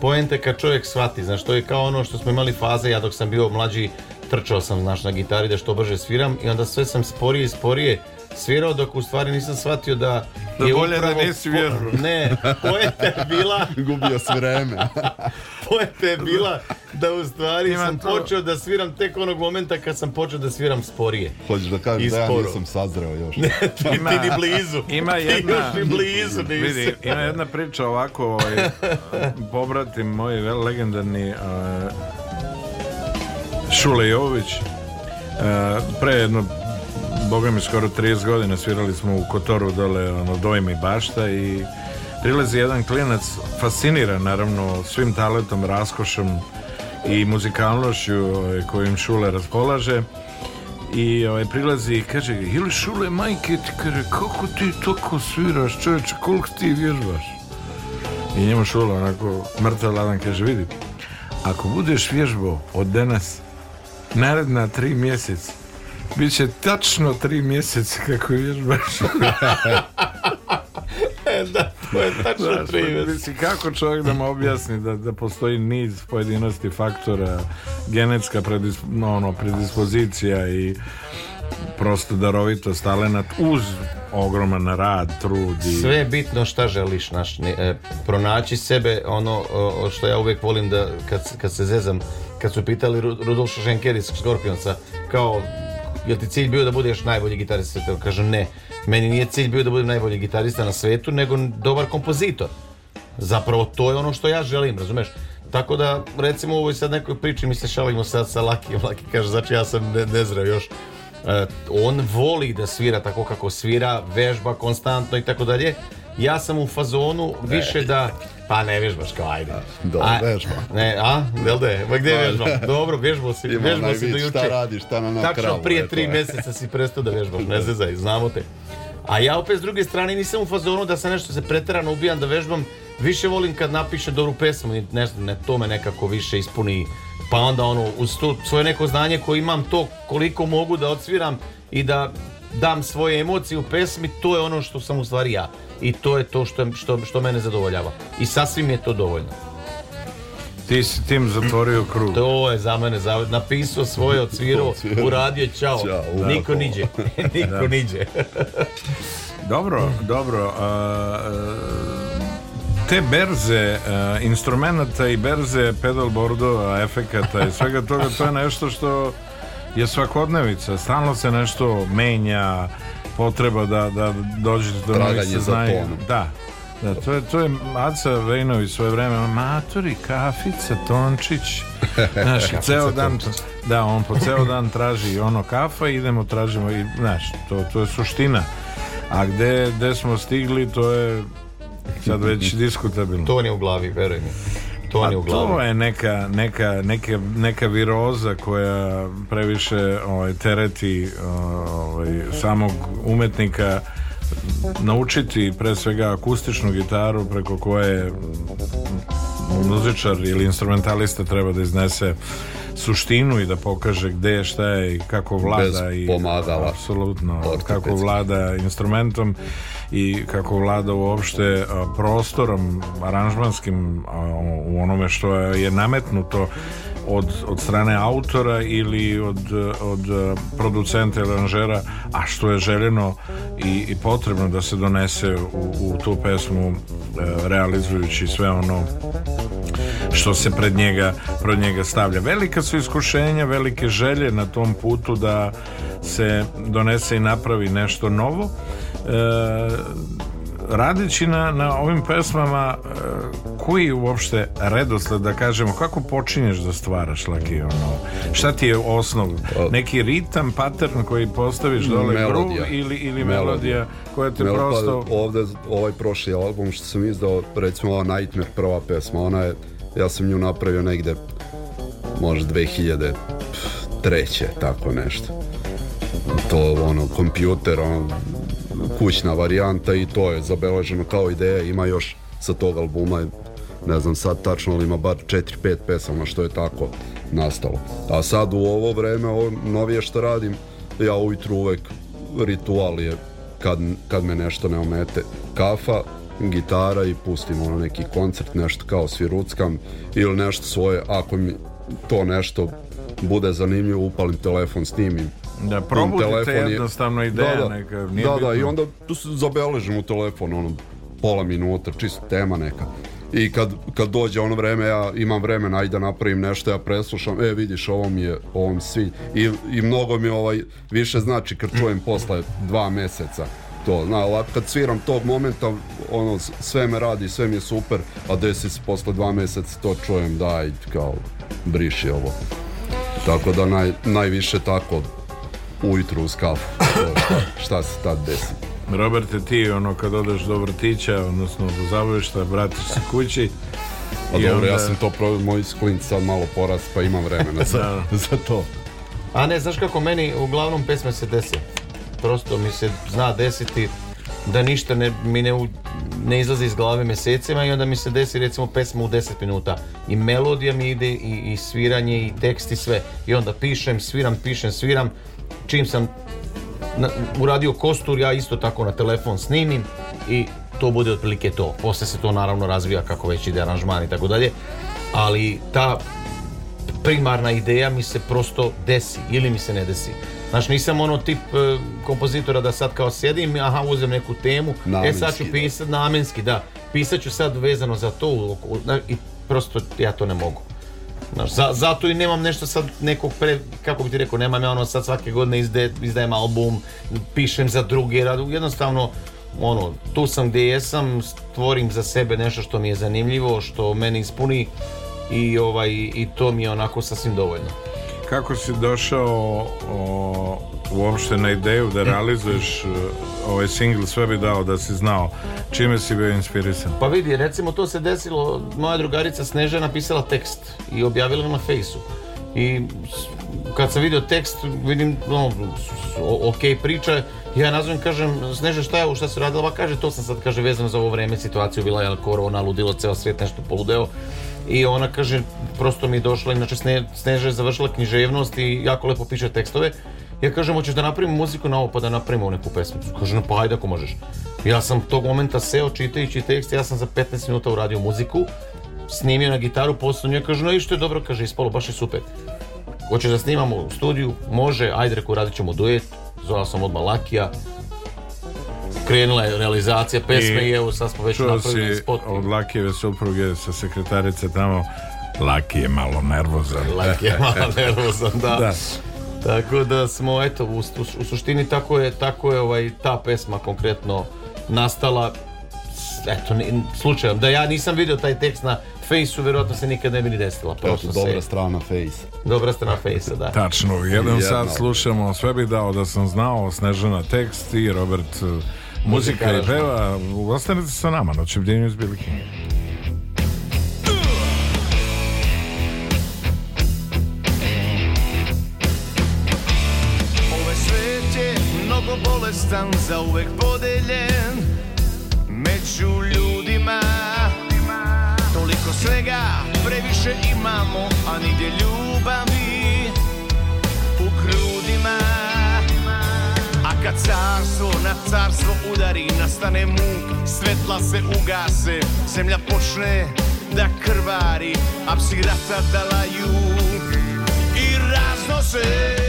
S3: Poenta kad čovjek shvati, znaš, to je kao ono što smo imali faze, ja dok sam bio mlađi, trčao sam, znaš, na gitari da što brže sviram i onda sve sam sporije i sporije svirao dok u stvari nisam shvatio da
S2: da je bolje upravo, da ne svjeru.
S3: ne, poeta je bila...
S4: [laughs] Gubio si vreme.
S3: [laughs] poeta je bila da u stvari sam počeo da sviram tek onog momenta kad sam počeo da sviram sporije.
S4: Hoćeš da kažeš da ja nisam sazreo još. ti,
S3: ni blizu. Ima ti Još ni blizu nisi.
S2: Vidi, ima jedna priča ovako, ovaj, pobratim moj legendarni eh, Šule Jović, uh, pre jedno boga mi skoro 30 godina svirali smo u Kotoru dole ono, i bašta i prilazi jedan klinac fasciniran naravno svim talentom, raskošom i muzikalnošću ovaj, kojim Šule raspolaže i ovaj, prilazi i kaže ili Šule majke ti kaže kako ti toko sviraš čovječ koliko ti vježbaš i njemu Šule onako mrtav ladan kaže vidi ako budeš vježbao od danas naredna tri mjeseca Biće tačno tri mjeseca kako vježbaš. [laughs]
S3: E, da, to je tačno tri
S2: kako čovjek da mu objasni da, da postoji niz pojedinosti faktora, genetska ono, predispozicija i prosto darovitost, talenat uz ogroman rad, trud i...
S3: Sve je bitno šta želiš naš, e, pronaći sebe, ono što ja uvijek volim da kad, kad se zezam kad su pitali Rudolf Šenkeris Skorpionca kao jel ti cilj bio da budeš najbolji gitarista na Kažem ne. Meni nije cilj bio da budem najbolji gitarista na svetu, nego dobar kompozitor. Zapravo, to je ono što ja želim, razumeš? Tako da, recimo, u ovoj sad nekoj priči mi se šalimo sad sa Laki, Laki [laughs] kaže, znači ja sam ne, nezdrav još. E, on voli da svira tako kako svira, vežba konstantno i tako dalje. Ja sam u fazonu e. više da pa ne vježbaš kao ajde.
S2: Dobro
S3: Ne, a? Jel da gdje Dobro, vježbao si, vježbao si do juče.
S2: Šta radiš, šta na Tačno
S3: prije tri e. mjeseca si prestao da vježbaš, ne zezaj, znamo te. A ja opet s druge strane nisam u fazonu da se nešto se preterano ubijam da vežbam. Više volim kad napiše dobru pesmu i nešto, ne, to me nekako više ispuni. Pa onda ono, uz to svoje neko znanje koje imam to koliko mogu da odsviram i da dam svoje emocije u pesmi, to je ono što sam u stvari ja i to je to što, što, što mene zadovoljava. I sasvim je to dovoljno.
S2: Ti si tim zatvorio krug.
S3: To je za mene, za, napisao svoje, odsvirao, [laughs] uradio, čao. čao Niko niđe. [laughs] Niko niđe.
S2: dobro, dobro. te berze uh, instrumenta i berze pedalboardova, efekata i svega toga, to je nešto što je svakodnevica. Stalno se nešto menja, potreba da, da dođete do novih
S3: saznanja.
S2: Da, da, to je, to je Aca svoje vreme, ono, maturi, kafica, tončić, [laughs] znaš, ceo dan, da, on po ceo dan traži ono kafa, idemo, tražimo, i, znaš, to, to je suština. A gde, gde smo stigli,
S3: to
S2: je sad već [laughs] diskutabilno.
S3: To on je u glavi, verujem.
S2: Pa to, je neka, neka, neka viroza koja previše ovaj, tereti ovaj, samog umetnika naučiti pre svega akustičnu gitaru preko koje muzičar ili instrumentalista treba da iznese suštinu i da pokaže gde šta je i kako vlada Bez i
S3: apsolutno
S2: kako vlada instrumentom i kako vlada uopšte prostorom aranžmanskim u onome što je nametnuto od, od strane autora ili od, od producenta ili aranžera, a što je željeno i, i potrebno da se donese u, u tu pesmu e, realizujući sve ono što se pred njega, pred njega stavlja. Velika su iskušenja, velike želje na tom putu da se donese i napravi nešto novo E, radeći na, na ovim pesmama e, koji uopšte redosled da kažemo, kako počinješ da stvaraš laki ono, šta ti je osnov neki ritam, pattern koji postaviš dole melodija. ili, ili melodija, melodija koja te
S3: melodija, prosto pa, ovde ovaj prošli album što sam izdao recimo ova Nightmare prva pesma ona je, ja sam nju napravio negde možda 2003 tako nešto to ono kompjuter ono kućna varijanta i to je zabeleženo kao ideja, ima još sa tog albuma, ne znam sad tačno, ali ima bar 4-5 pesama što je tako nastalo. A sad u ovo vreme, ovo novije što radim, ja ujutru uvek ritual je kad, kad me nešto ne omete kafa, gitara i pustim ono neki koncert, nešto kao sviruckam ili nešto svoje, ako mi to nešto bude zanimljivo, upalim telefon, snimim da
S2: probudite jednostavno
S3: ideja da,
S2: neka.
S3: da, da, i onda tu zabeležim u telefon, ono, pola minuta, čisto tema neka. I kad, kad dođe ono vreme, ja imam vremena, ajde da napravim nešto, ja preslušam, e vidiš, ovo mi je, ovo svi. I, I mnogo mi ovaj, više znači kad čujem posle dva meseca to, zna, ovako kad sviram tog momenta, ono, sve me radi, sve mi je super, a desi se posle dva meseca to čujem, daj, kao, briši ovo. Tako da naj, najviše tako Ujutru uz kafu. Šta, se tad desi?
S2: Robert, ti ono kad odeš do vrtića, odnosno do zabavišta, vratiš se kući,
S3: pa dobro, ja sam to probio, moj sklint sad malo porast, pa imam vremena
S2: za, [laughs] za to.
S3: A ne, znaš kako meni uglavnom pesme se desi. Prosto mi se zna desiti da ništa ne, mi ne, izlazi iz glave mjesecima i onda mi se desi recimo pesma u 10 minuta. I melodija mi ide i, i sviranje i tekst i sve. I onda pišem, sviram, pišem, sviram čim sam na, uradio kostur, ja isto tako na telefon snimim i to bude otprilike to. Poslije se to naravno razvija kako već ide aranžman i tako dalje, ali ta primarna ideja mi se prosto desi ili mi se ne desi. Znači nisam ono tip e, kompozitora da sad kao sjedim, aha, uzem neku temu, namenski, e sad ću pisati, namenski, da. Pisat ću sad vezano za to, i prosto ja to ne mogu zato i nemam nešto sad nekog pre, kako bi ti rekao, nemam ja ono sad svake godine izdajem album, pišem za druge, jednostavno ono, tu sam gdje jesam, stvorim za sebe nešto što mi je zanimljivo, što mene ispuni i ovaj i to mi je onako sasvim dovoljno.
S2: Kako si došao o, uopšte na ideju da realizuješ e, ovaj singl, sve bi dao da si znao čime si bio inspirisan?
S3: Pa vidi, recimo to se desilo, moja drugarica Snežana napisala tekst i objavila na fejsu i kad sam vidio tekst vidim no, ok priča ja nazovem kažem Sneže šta je ovo šta se radila, pa kaže to sam sad kaže vezano za ovo vreme situaciju bila je korona, ludilo, ceo svijet nešto poludeo i ona kaže, prosto mi je došla, inače Sne, Sneža je završila književnost i jako lepo piše tekstove. Ja kažem, hoćeš da napravimo muziku na ovo, pa da napravimo neku pesmicu. Kaže, no pa ajde ako možeš. Ja sam tog momenta seo čitajući tekst, ja sam za 15 minuta uradio muziku, snimio na gitaru, poslu nju, ja kaže, no i što je dobro, kaže, ispalo, baš je super. Hoćeš da snimamo u studiju, može, ajde, reko, radit ćemo duet, zvala sam odmah Lakija, krenula je realizacija pesme i, evo sad smo već napravili spot.
S2: Od Lakijeve supruge sa sekretarice tamo
S3: Laki
S2: je
S3: malo nervozan. Laki je malo [laughs] nervozan, da. Tako da smo, eto, u, suštini tako je, tako je ovaj, ta pesma konkretno nastala eto, slučajno da ja nisam vidio taj tekst na Face-u, vjerojatno se nikad ne bi ni desila. dobra strana
S2: face.
S3: Dobra strana face, da. [laughs]
S2: Tačno, jedan sad slušamo, sve bi dao da sam znao Snežana tekst i Robert Muzika i peva, ostanete sa nama, na bdjenju iz Bilike. Ove svet je mnogo bolestan, za uvek podeljen među ljudima. Toliko svega, previše imamo, a nigdje ljubav Kad carstvo na carstvo udari, nastane muk Svetla se ugase, zemlja počne da krvari A psi rata da laju i raznose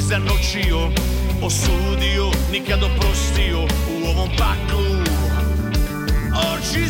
S2: zanočio Osudio, nikad oprostio U ovom paklu Oči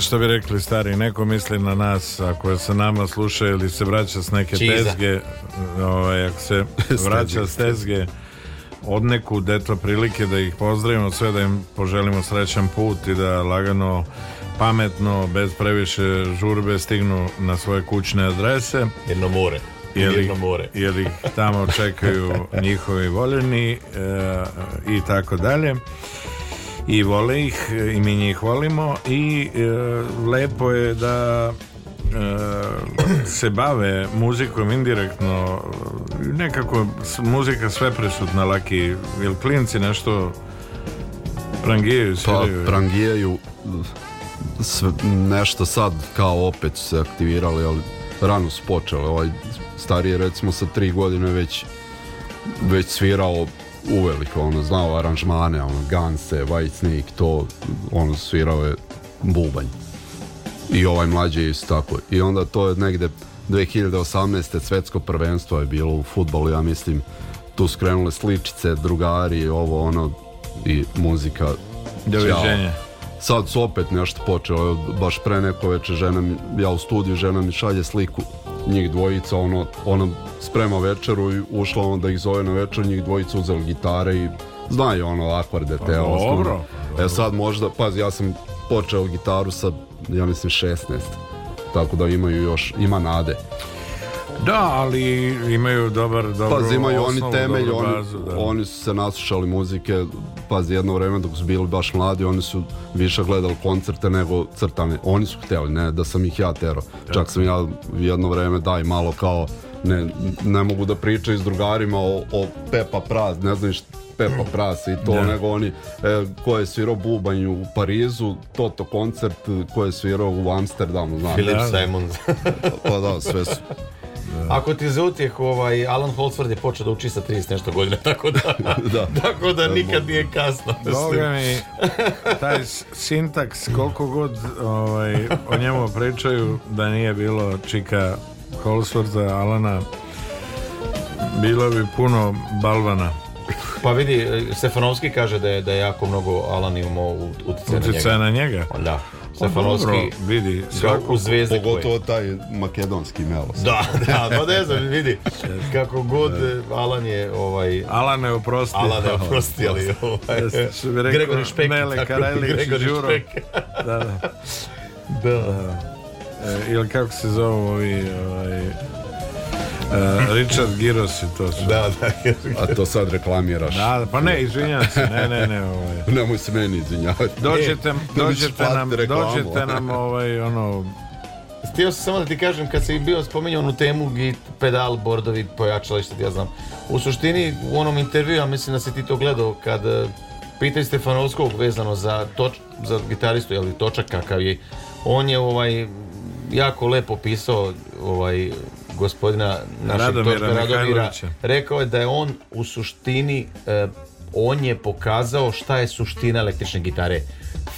S5: što bi rekli stari, neko misli na nas ako se nama sluša ili se vraća s neke tezge ovaj, ako se [laughs] vraća s tezge od neku eto prilike da ih pozdravimo sve da im poželimo srećan put i da lagano pametno, bez previše žurbe stignu na svoje kućne adrese
S6: jedno more
S5: jer ih, tamo čekaju [laughs] njihovi voljeni e, i tako dalje i vole ih i mi njih volimo i e, lepo je da e, se bave muzikom indirektno nekako muzika sve presutna laki jel klinci nešto
S7: prangijaju pa, prangijaju nešto sad kao opet se aktivirali ali rano su počeli ovaj je recimo sa tri godine već već svirao uveliko ono, znao aranžmane, ono, Ganse, White Snake, to ono, svirao je bubanj. I ovaj mlađi tako. I onda to je negdje 2018. svetsko prvenstvo je bilo u futbolu, ja mislim, tu skrenule sličice, drugari, ovo ono, i muzika.
S5: Doviđenje.
S7: Sad su opet nešto počelo, baš pre neko večer ja u studiju, žena mi šalje sliku njih dvojica, ono, ona sprema večeru i ušla onda ih zove na večer, njih dvojica uzeli gitare i znaju ono akvarde te pa,
S5: ono, dobro,
S7: E sad možda, pazi, ja sam počeo gitaru sa, ja mislim, 16. Tako da imaju još, ima nade.
S5: Da, ali imaju dobar, dobro Pazi, imaju oni temelj, oni,
S7: oni su se naslušali muzike, pazi, jedno vrijeme dok su bili baš mladi, oni su više gledali koncerte nego crtane. Oni su htjeli, ne, da sam ih ja tero. Čak sam ja jedno vrijeme, daj, malo kao ne, ne mogu da pričaju s drugarima o, o
S5: Pepa Praz,
S7: ne znam šta Pepa mm. prasi i to, nego oni e, je svirao bubanj u Parizu, Toto koncert ko je svirao u Amsterdamu,
S6: znam. Philip [laughs]
S7: pa, pa sve
S6: Ako ti za ovaj, Alan Holzford je počeo da uči sa 30 nešto godina, [laughs] tako [laughs] da, tako da nikad nije kasno.
S5: mi, taj sintaks, koliko god ovaj, o njemu pričaju, da nije bilo čika Colswortha, Alana, bilo bi puno balvana.
S6: Pa vidi, e, Stefanovski kaže da je, da je jako mnogo Alan imao utjecaj na njega. njega. Pa da.
S5: Pa Stefanovski dobro, vidi, svako zvezdu zvezde
S7: Pogotovo taj makedonski melos.
S6: Da, da, da, pa ne znam, vidi. Kako god, Alan je ovaj...
S5: Alan je oprosti. Alan je oprosti,
S6: ali ovaj... Gregori Špek. Mele
S5: Karajlić, da. da. da. E, ili kako se zovu ovi ovaj, Uh, Richard Giros je to
S7: Da, da. A to sad reklamiraš. Da,
S5: pa ne, izvinjam
S7: se.
S5: Ne, ne,
S7: ne. Ovaj. [laughs] Nemoj se meni izvinjavati.
S5: Dođete, e, dođete nam, dođete nam ovaj, ono,
S6: Htio sam samo da ti kažem, kad si bio spominjao onu temu git, pedal, bordovi, pojačali, što ja znam. U suštini, u onom intervju, ja mislim da si ti to gledao, kad pitaj Stefanovskog vezano za, toč, za gitaristu, jel, točak kakav je, on je ovaj, jako lepo pisao ovaj, gospodina našeg Radomira, Radomira rekao je da je on u suštini eh, on je pokazao šta je suština električne gitare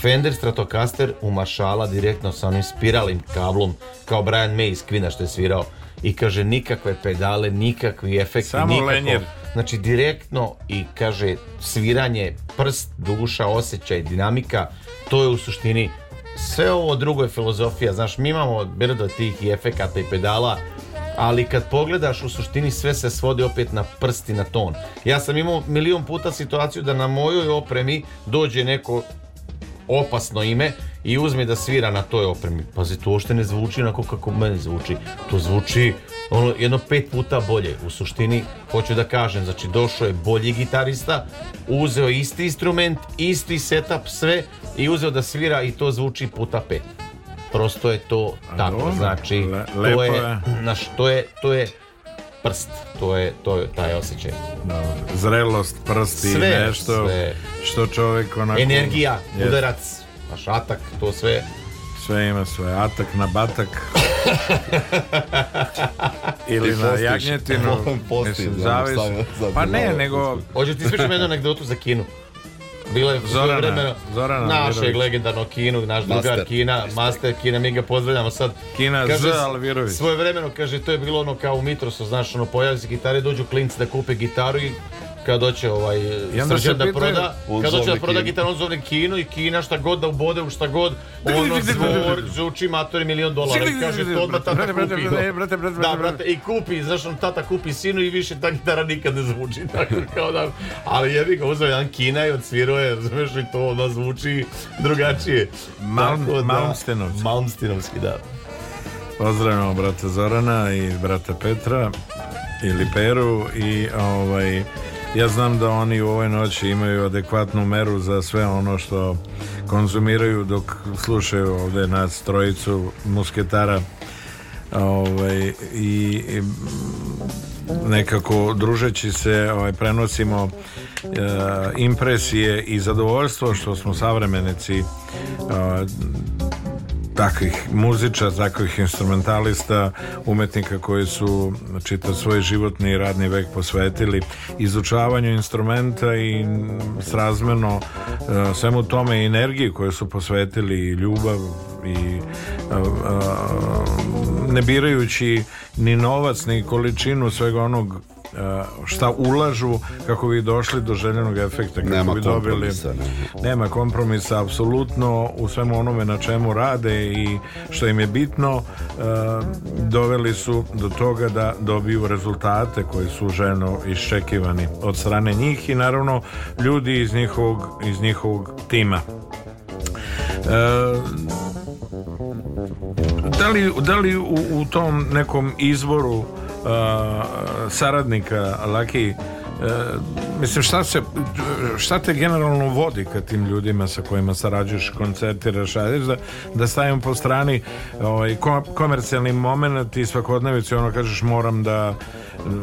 S6: Fender Stratocaster umašala direktno sa onim spiralim kablom kao Brian May iz Kvina što je svirao i kaže nikakve pedale, nikakvi efekti, Samo nikako, Znači direktno i kaže sviranje, prst, duša, osjećaj, dinamika, to je u suštini sve ovo drugo je filozofija, znaš, mi imamo brdo tih i efekata i pedala, ali kad pogledaš u suštini sve se svodi opet na prsti, na ton. Ja sam imao milion puta situaciju da na mojoj opremi dođe neko opasno ime i uzme da svira na toj opremi. Pazi, to uopšte ne zvuči onako kako meni zvuči. To zvuči ono jedno pet puta bolje. U suštini, hoću da kažem, znači došao je bolji gitarista, uzeo isti instrument, isti setup, sve i uzeo da svira i to zvuči puta pet. Prosto je to tako, znači to je, na to je, to je prst, to je, to je taj osjećaj.
S5: Zrelost, prst i nešto što čovjek onako...
S6: Energija, udarac, naš atak, to sve.
S5: Sve ima svoje, atak na batak. [laughs] Ili na jagnjetinu. [laughs] mislim, zavis.
S6: Pa ne, nego... Hoće ti ispričam jednu anegdotu za kinu. Bilo je Zorana, vremeno... Zorana našeg legendarnog kinu, naš drugar Kina, master Kina, mi ga pozdravljamo sad.
S5: Kina kaže, Z, Alvirović.
S6: Svoje vremeno, kaže, to je bilo ono kao u Mitrosu, znaš, ono, pojavi se gitare, dođu klinci da kupe gitaru i kad hoće ovaj Srđan da proda, kad hoće da proda gitar, on zove Kinu i Kina šta god da ubode u šta god, ono zvor, zvuči matori milion dolara i kaže to odmah tata kupi. Da, brate, i kupi, znaš, on tata kupi sinu i više ta gitara nikad ne zvuči, [laughs] tako kao da, ali jebi ga uzeo jedan Kina i odsvirao je, znaš, li, to ono zvuči drugačije.
S5: Malmstinovski. Malmstinovski, da. Pozdravimo brata Zorana i brata Petra ili Peru i ovaj ja znam da oni u ovoj noći imaju adekvatnu meru za sve ono što konzumiraju dok slušaju ovdje nas trojicu musketara ovaj, i, nekako družeći se ovaj, prenosimo eh, impresije i zadovoljstvo što smo savremenici eh, takvih muziča, takvih instrumentalista, umetnika koji su čitav svoj životni i radni vek posvetili izučavanju instrumenta i srazmeno e, svemu tome i energiji koju su posvetili i ljubav i e, e, ne birajući ni novac ni količinu svega onog Eh, šta ulažu kako bi došli do željenog efekta
S7: kako nema bi dobili
S5: nema kompromisa apsolutno u svemu onome na čemu rade i što im je bitno eh, doveli su do toga da dobiju rezultate koji su željno iščekivani od strane njih i naravno ljudi iz njihovog, iz njihovog tima eh, da li, u, u tom nekom izboru saradnika Laki mislim šta se šta te generalno vodi ka tim ljudima sa kojima sarađuješ koncertiraš da, da stavim po strani ovaj, komercijalni moment i svakodnevici ono kažeš moram da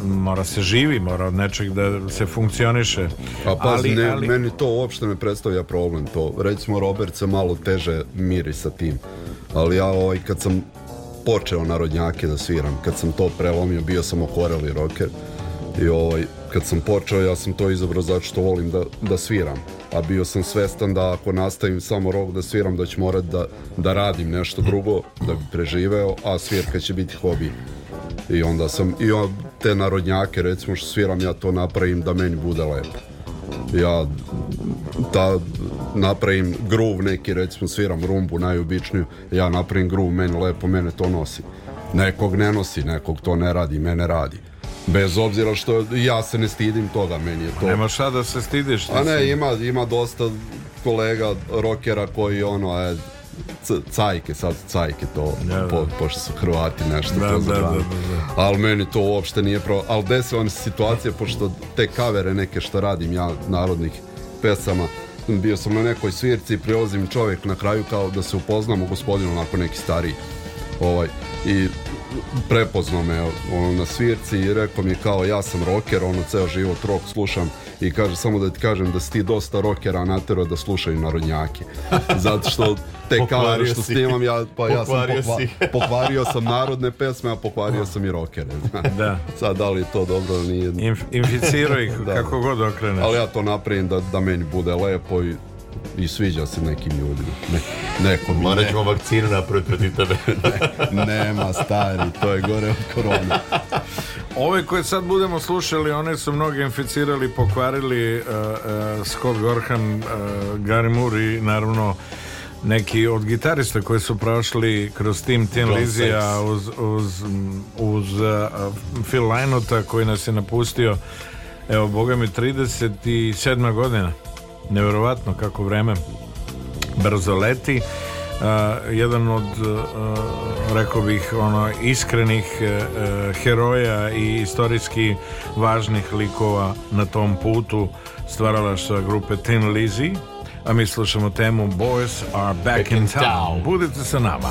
S5: mora se živi mora od nečeg da se funkcioniše a
S7: pa, pa, ne, ali... meni to uopšte ne predstavlja problem to recimo Robert se malo teže miri sa tim ali ja ovaj kad sam počeo narodnjake da sviram. Kad sam to prelomio, bio sam okoreli roker I ovaj, kad sam počeo, ja sam to izabrao zato što volim da, da sviram. A bio sam svestan da ako nastavim samo rok da sviram, da ću morat da, da radim nešto drugo, da bi preživeo, a svirka će biti hobi. I onda sam, i te narodnjake, recimo što sviram, ja to napravim da meni bude lepo ja da napravim groove neki, recimo sviram rumbu najobičniju, ja napravim groove, meni lepo, mene to nosi. Nekog ne nosi, nekog to ne radi, mene radi. Bez obzira što ja se ne stidim toga, meni je to...
S5: Nema šta da se stidiš.
S7: A ne, ima, ima dosta kolega rokera koji ono, je cajke, sad cajke to, pošto su Hrvati nešto to da, ali meni to uopšte nije pro... ali desila mi se situacija, pošto te kavere neke što radim ja, narodnih pesama, bio sam na nekoj svirci i prilazim čovjek na kraju kao da se upoznamo gospodinu onako neki stariji ovaj, i prepoznao me ono, na svirci i rekao mi kao ja sam roker, ono ceo život rok slušam i kaže samo da ti kažem da si ti dosta rokera natero da slušaju narodnjake [laughs] zato što te što snimam, ja, pa ja sam [laughs] pokvario sam narodne pesme, a pokvario sam i rockere. [laughs] Da. Sad, da li to dobro nije...
S5: Inf, [laughs] kako god okreneš.
S7: Ali ja to napravim da, da meni bude lepo i i sviđa se nekim ljudima. Ne, nekom.
S6: Morat ćemo vakcinu napraviti protiv tebe. ne,
S7: nema, stari, to je gore od korona.
S5: Ove koje sad budemo slušali, one su mnoge inficirali, pokvarili uh, uh, Scott Gorham, uh, eh, Gary Moore i naravno neki od gitarista koji su prošli kroz tim Tim Lizija uz, uz, uh, Phil koji nas je napustio evo boga mi 37. godina nevjerovatno kako vreme brzo leti uh, jedan od uh, rekao bih ono iskrenih uh, heroja i istorijski važnih likova na tom putu stvaralaštva grupe Tin Lizzy a mi slušamo temu Boys are back, in, town. town. Budite sa nama.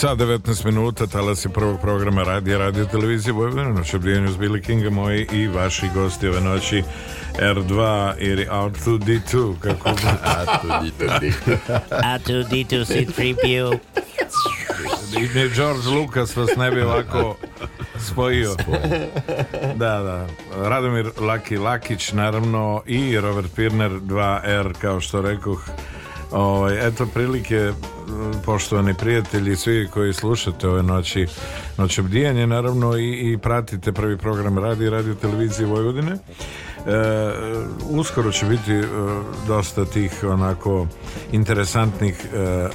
S5: Sad 19 minuta, talas je prvog programa radija, radio televizije Vojvodina, noć obdijenu s Billy Kinga, moji i vaši gosti ove noći R2 ili R2D2,
S6: kako R2D2. R2D2, R2D2,
S5: George Lucas vas ne bi ovako spojio. Da, da. Radomir Laki Lakić, naravno, i Robert Pirner, 2R, kao što rekoh. Ovo, ovaj, eto prilike poštovani prijatelji svi koji slušate ove noći noć obdijanje naravno i, i pratite prvi program radi radio televizije Vojvodine e, uskoro će biti e, dosta tih onako interesantnih e, e,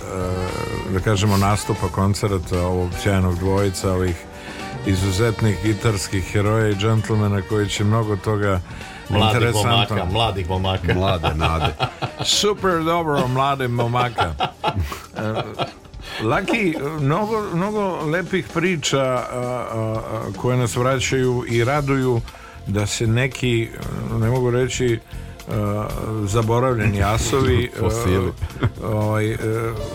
S5: da kažemo nastupa koncerata ovog sjajnog dvojica ovih izuzetnih gitarskih heroja i džentlmena koji će mnogo toga mladih momaka, mladih momaka. Mlade nade. Super dobro, mlade momaka. Laki, mnogo, lepih priča koje nas vraćaju i raduju da se neki, ne mogu reći, zaboravljeni asovi
S7: ovaj,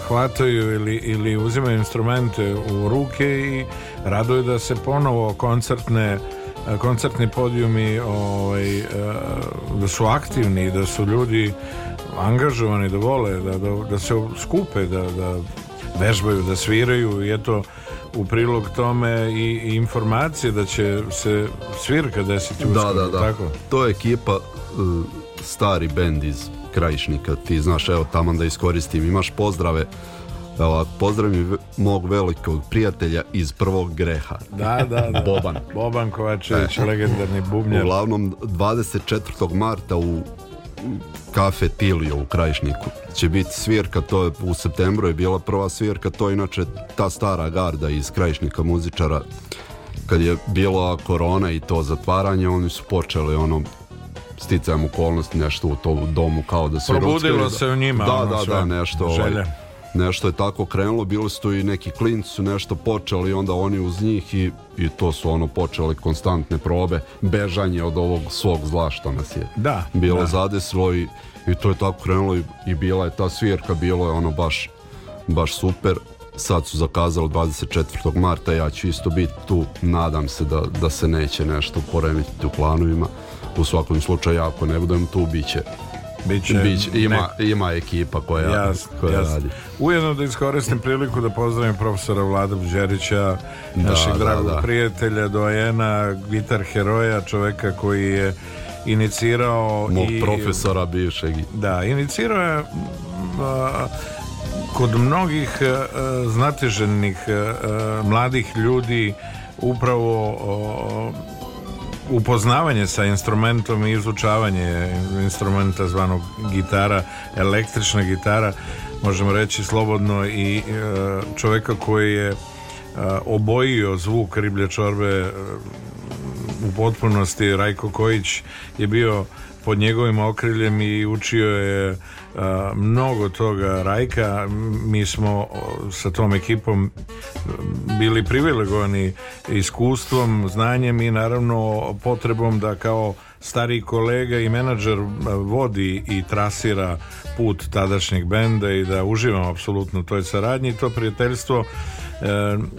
S5: hvataju ili, ili uzimaju instrumente u ruke i raduju da se ponovo koncertne E, koncertni podijumi ovaj, e, da su aktivni da su ljudi angažovani da vole da, da, se skupe da, da vežbaju da sviraju i eto u prilog tome i, informacije da će se
S7: svirka desiti da, da, da. Tako? to je ekipa e, stari bend iz krajišnika ti znaš evo tamo da iskoristim imaš pozdrave Evo, pozdravim mog velikog prijatelja iz prvog greha.
S5: Da, da, da.
S7: Boban.
S5: Boban Kovačević, e.
S7: Uglavnom, 24. marta u kafe Tilio u Krajišniku će biti svirka, to je u septembru je bila prva svirka, to je inače ta stara garda iz Krajišnika muzičara kad je bila korona i to zatvaranje, oni
S5: su
S7: počeli ono sticajem okolnosti nešto
S5: u
S7: tom domu kao da se probudilo se
S5: u njima
S7: da ono da da nešto ovaj, želje. Ovaj, nešto je tako krenulo, bili su tu i neki klinci su nešto počeli, onda oni uz njih i, i to su ono počele konstantne probe, bežanje od ovog svog zla što nas je
S5: da,
S7: bilo da.
S5: zadeslo
S7: i, to je tako krenulo i, bila je ta svirka, bilo je ono baš, baš super sad su zakazali 24. marta, ja ću isto biti tu, nadam se da, da se neće nešto poremetiti u planovima. U svakom slučaju, ako ne budem tu, bit će
S5: Biće, Ima,
S7: ima ekipa koja, radi.
S5: Ujedno da iskoristim priliku da pozdravim profesora Vlada Buđerića, našeg dragog prijatelja, dojena, gitar heroja, čoveka koji je inicirao...
S7: Mog i, profesora bivšeg.
S5: Da, inicirao je... kod mnogih e, e, Znateženih e, mladih ljudi upravo upoznavanje sa instrumentom i izučavanje instrumenta zvanog gitara, električna gitara, možemo reći slobodno i e, čovjeka koji je e, obojio zvuk riblje čorbe e, u potpunosti Rajko Kojić je bio pod njegovim okriljem i učio je mnogo toga Rajka mi smo sa tom ekipom bili privilegovani iskustvom, znanjem i naravno potrebom da kao stari kolega i menadžer vodi i trasira put tadašnjeg benda i da uživam apsolutno toj saradnji to prijateljstvo e,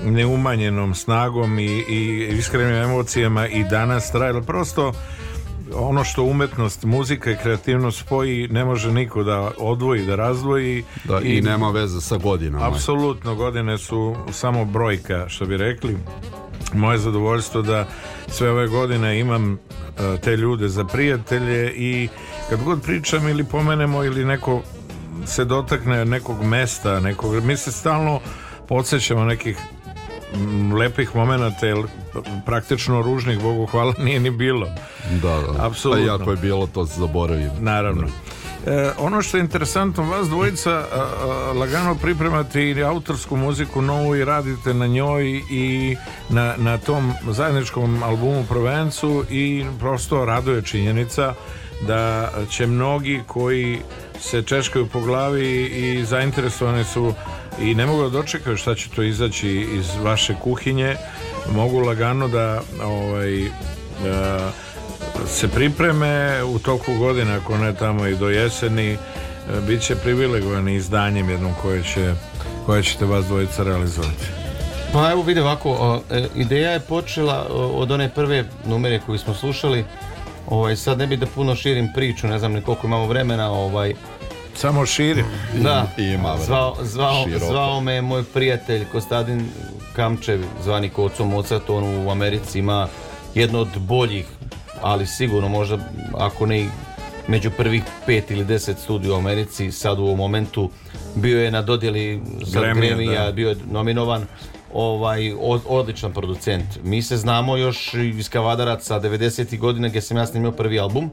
S5: neumanjenom snagom i, i iskrenim emocijama i danas trajalo prosto ono što umetnost, muzika i kreativnost spoji ne može niko da odvoji, da razdvoji.
S7: i, nema veze sa godinama.
S5: Apsolutno, godine su samo brojka, što bi rekli. Moje zadovoljstvo da sve ove godine imam e, te ljude za prijatelje i kad god pričam ili pomenemo ili neko se dotakne nekog mesta, nekog, mi se stalno podsjećamo nekih lepih momenata jer praktično ružnih Bogu hvala nije ni bilo
S7: da, Apsolutno. jako je bilo to se
S5: naravno e, ono što je interesantno, vas dvojica lagano pripremate ili autorsku muziku novu i radite na njoj i na, na tom zajedničkom albumu Provencu i prosto raduje činjenica da će mnogi koji se češkaju po glavi i zainteresovani su i ne mogu da dočekaju šta će to izaći iz vaše kuhinje mogu lagano da ovaj, se pripreme u toku godina, ako ne tamo i do jeseni e, bit će privilegovani izdanjem jednom koje, će, koje ćete vas dvojica realizovati
S6: pa evo vidi ovako, e, ideja je počela od one prve numere koju smo slušali ovaj, sad ne bi da puno širim priču, ne znam ni koliko imamo vremena ovaj,
S5: samo širi Da.
S6: zvao, zvao, zvao me moj prijatelj Kostadin Kamčev, zvani Koco Mocat, on u Americi ima jedno od boljih, ali sigurno možda, ako ne među prvih pet ili deset studija u Americi, sad u ovom momentu bio je na dodjeli
S5: Gremija,
S6: bio je nominovan ovaj, odličan producent. Mi se znamo još iz Kavadaraca 90. godine gdje sam ja snimio prvi album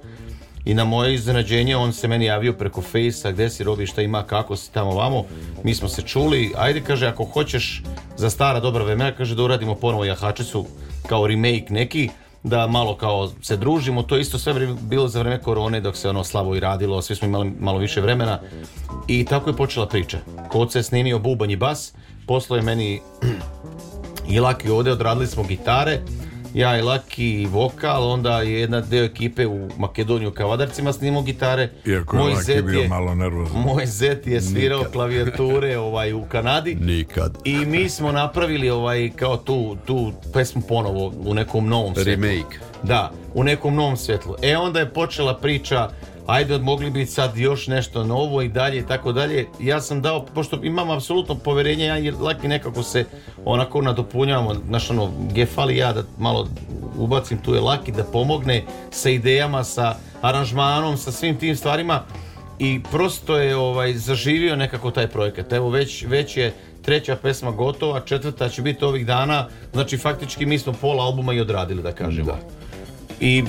S6: i na moje iznenađenje on se meni javio preko Facea gdje si robi, šta ima, kako si tamo vamo, mi smo se čuli, ajde kaže ako hoćeš za stara dobra vremena, kaže da uradimo ponovo jahačicu kao remake neki, da malo kao se družimo, to je isto sve bilo za vrijeme korone dok se ono slabo i radilo, svi smo imali malo više vremena i tako je počela priča. Kod se je snimio bubanj i bas, poslao je meni [clears throat] i laki ovdje, odradili smo gitare, ja i Laki vokal, onda je jedna deo ekipe u Makedoniju Kavadarcima Vadarcima snimao gitare.
S5: Iako
S6: moj
S5: je bio malo nervozan.
S6: Moj zet je svirao klavijature ovaj, u Kanadi.
S5: Nikad.
S6: I mi smo napravili ovaj, kao tu, tu pesmu ponovo u nekom novom
S7: Remake.
S6: Da, u nekom novom svjetlu. E onda je počela priča ajde mogli bi sad još nešto novo i dalje i tako dalje. Ja sam dao, pošto imam apsolutno povjerenje, ja laki nekako se onako nadopunjavamo, znaš ono, gdje ja da malo ubacim tu je laki da pomogne sa idejama, sa aranžmanom, sa svim tim stvarima i prosto je ovaj zaživio nekako taj projekat. Evo već, već je treća pesma gotova, četvrta će biti ovih dana, znači faktički mi smo pola albuma i odradili da kažemo i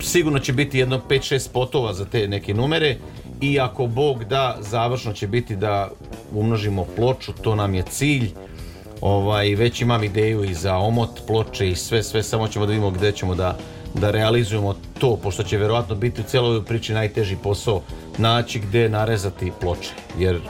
S6: sigurno će biti jedno 5-6 spotova za te neke numere i ako Bog da, završno će biti da umnožimo ploču, to nam je cilj. Ovaj, već imam ideju i za omot ploče i sve, sve, samo ćemo da vidimo gdje ćemo da, da realizujemo to, pošto će vjerojatno biti u cijeloj priči najteži posao naći gdje narezati ploče, jer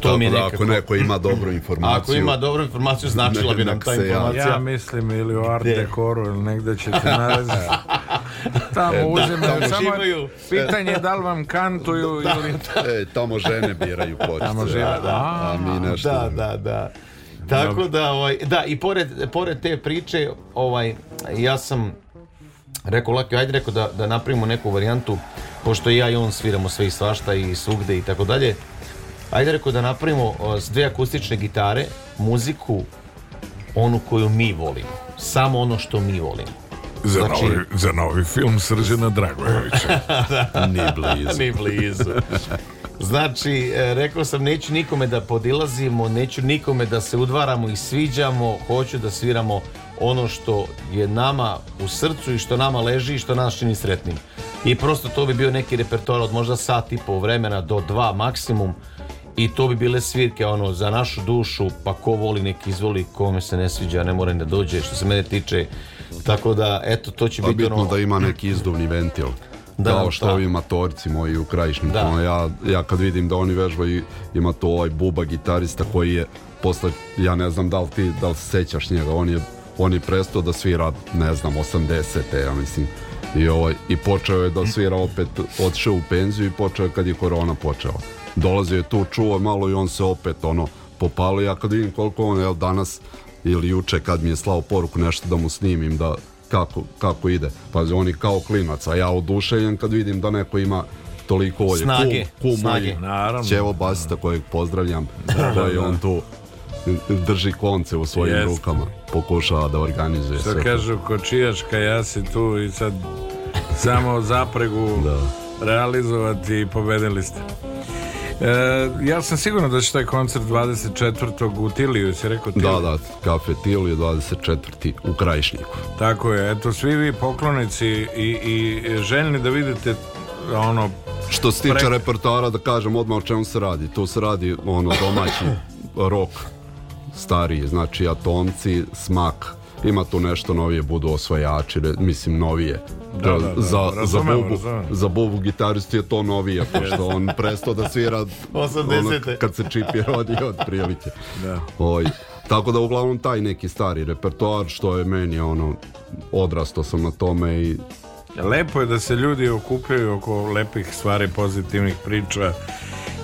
S6: to mi je nekako...
S7: Ako
S6: neko
S7: ima [clears throat] dobru informaciju...
S6: Ako ima dobru informaciju, značila bi nam ta informacija.
S5: Ja mislim ili u Art Dekoru ili negdje ćete nalaziti. [laughs] E, tamo uzimaju, samo pitanje je da li vam kantuju [laughs] ili... E,
S7: tamo žene biraju počet. Tamo e, žene,
S5: da. Da, da, da.
S6: Tako da, ovaj, da, i pored, pored te priče, ovaj, ja sam rekao Laki, ajde rekao da, da napravimo neku varijantu, pošto i ja i on sviramo sve i svašta i svugde i tako dalje ajde reko, da napravimo s dvije akustične gitare muziku onu koju mi volimo. Samo ono što mi volimo.
S5: Za, znači... novi, za novi film Srđana Dragojevića.
S6: [laughs] Ni blizu. Ni blizu. Znači, e, rekao sam, neću nikome da podilazimo, neću nikome da se udvaramo i sviđamo, hoću da sviramo ono što je nama u srcu i što nama leži i što nas čini sretnim. I prosto to bi bio neki repertoar od možda sat i pol vremena do dva maksimum i to bi bile svirke ono za našu dušu pa ko voli nek izvoli kome se ne sviđa ne mora da dođe što se mene tiče tako da eto to će
S7: pa
S6: biti
S7: bitno
S6: ono...
S7: da ima neki izduvni ventil kao što pa. ovi matorci moji u krajišnicama ono, ja, ja kad vidim da oni vežbaju ima to ovaj buba gitarista koji je posle ja ne znam da li ti da li se sećaš njega on je on prestao da svira ne znam 80 ja mislim i, ovaj, počeo je da svira opet odšao u penziju i počeo kad je korona počela dolazio je tu čuo malo i on se opet ono popalio, ja kad vidim koliko on evo danas ili juče kad mi je slao poruku nešto da mu snimim da kako, kako ide, pazi on je kao klinac a ja oduševljen kad vidim da neko ima toliko volje,
S6: snage,
S7: snage,
S5: naravno.
S7: Čevo Basita kojeg pozdravljam koji on tu drži konce u svojim rukama pokušava da organizuje što sve
S5: kažu Kočijaška, ja si tu i sad samo zapregu da. realizovati i pobedili ste E, ja sam siguran da će taj koncert 24. u Tiliju, si rekao Tiliju?
S7: Da, da, kafe Tiliju 24. u Krajišniku.
S5: Tako je, eto svi vi poklonici i, i željni da vidite ono...
S7: Što se tiče pre... repertoara, da kažem odmah o čemu se radi. Tu se radi ono domaći [coughs] rok stariji, znači atomci, smak, ima tu nešto novije, budu osvajači, mislim novije. za, za, bubu, za je to novije, pošto on prestao da svira 80. Ono, kad se čip je od prilike. Da. Oj, tako da uglavnom taj neki stari repertoar što je meni ono, odrastao sam na tome i
S5: Lepo je da se ljudi okupljaju oko lepih stvari, pozitivnih priča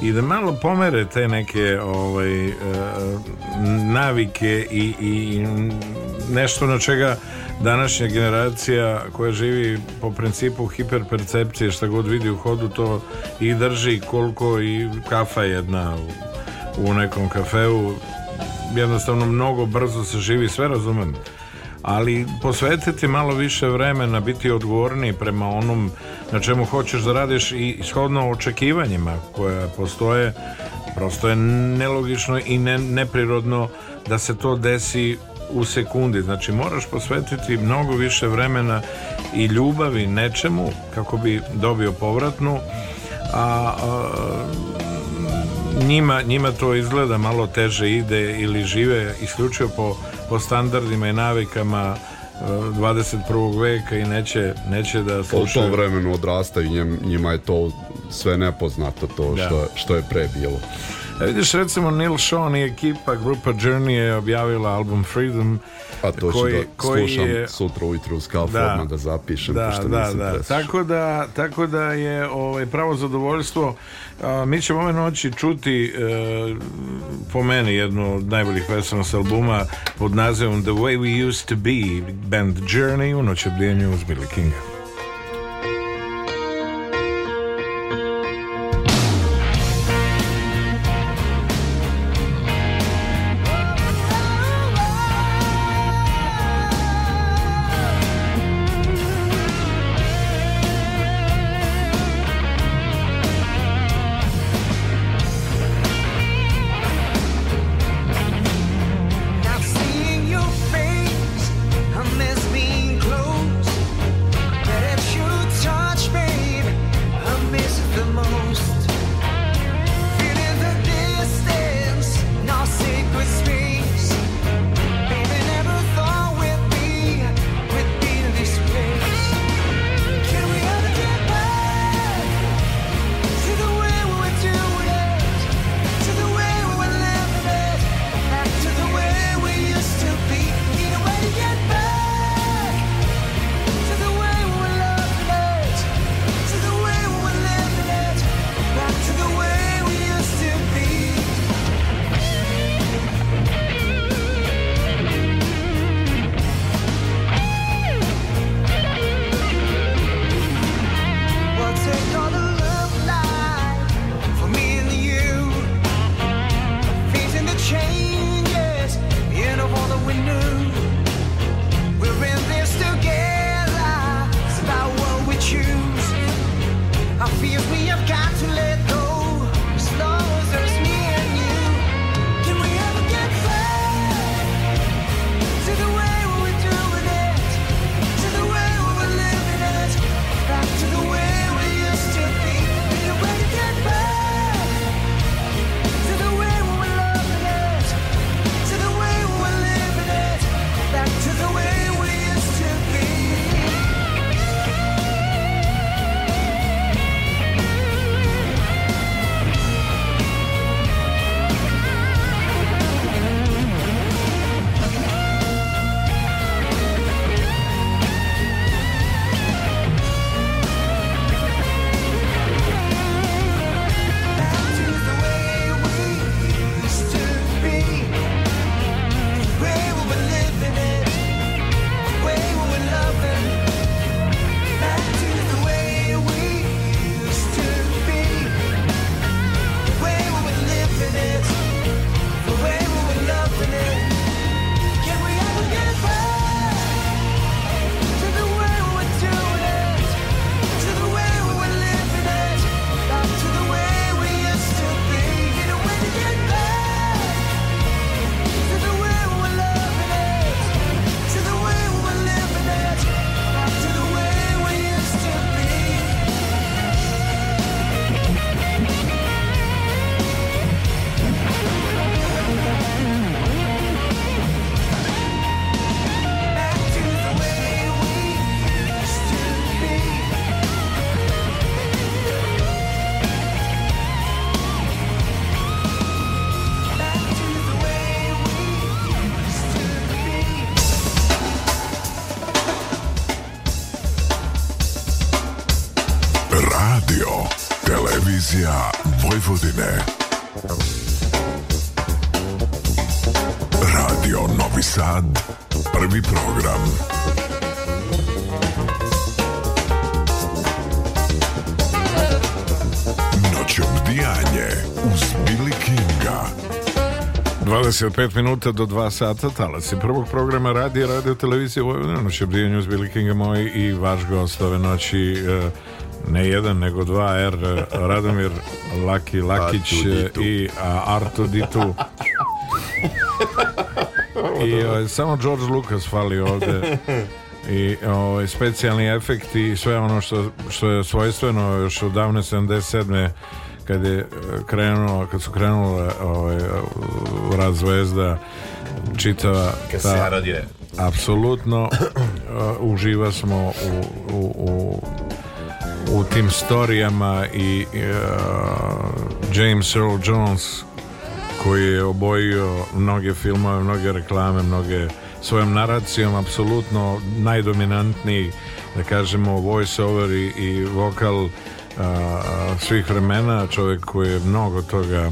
S5: i da malo pomere te neke ovaj, e, navike i, i nešto na čega današnja generacija koja živi po principu hiperpercepcije šta god vidi u hodu to i drži koliko i kafa jedna u, u nekom kafeu jednostavno mnogo brzo se živi sve razumem ali posvetiti malo više vremena, biti odgovorniji prema onom na čemu hoćeš da radiš i ishodno očekivanjima koja postoje, prosto je nelogično i neprirodno da se to desi u sekundi, znači moraš posvetiti mnogo više vremena i ljubavi nečemu kako bi dobio povratnu a, njima, njima to izgleda malo teže ide ili žive isključivo po po standardima i navikama 21. E, veka i neće, da slušaju. Pa u
S7: tom vremenu i njima je to sve nepoznato, to što, je pre bilo.
S5: A vidiš, recimo Neil Sean i ekipa grupa Journey je objavila album Freedom
S7: pa to koji,
S5: da
S7: koji slušam
S5: je...
S7: sutra ujutro s
S5: da,
S7: da zapišem da, da,
S5: da. Tako, da, tako da je ovaj, pravo zadovoljstvo mi ćemo ove noći čuti e, po meni jednu od najboljih pesama s albuma pod nazivom The Way We Used To Be band Journey u noćebljenju uz Billy Kinga pet minuta do 2 sata talac prvog programa radi radio televizije Vojvodina ono noć obdijenju Billy Kinga moj i vaš gost ove noći e, ne jedan nego dva R er, e, Radomir Laki Lakić i Arto e, Ditu i [laughs] samo George Lucas fali ovde i ovaj specijalni efekti i sve ono što, što je svojstveno još od davne 77 kad je krenuo, kad su krenule ovaj, dobra Zvezda, čitava Kad
S6: se
S5: Apsolutno [clears throat] uh, uživa smo u, u, u, u tim storijama i uh, James Earl Jones koji je obojio mnoge filmove, mnoge reklame, mnoge svojom naracijom apsolutno najdominantniji da kažemo voice i, i vokal uh, svih vremena, čovjek koji je mnogo toga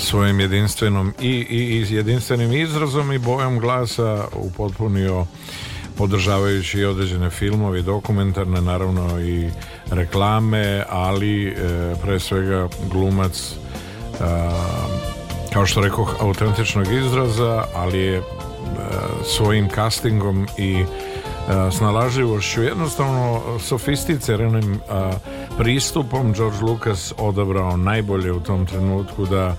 S5: svojim jedinstvenom i, i, jedinstvenim izrazom i bojom glasa upotpunio podržavajući i određene filmove, dokumentarne, naravno i reklame, ali e, pre svega glumac e, kao što rekoh autentičnog izraza, ali je e, svojim castingom i e, snalažljivošću jednostavno sofisticiranim pristupom George Lucas odabrao najbolje u tom trenutku da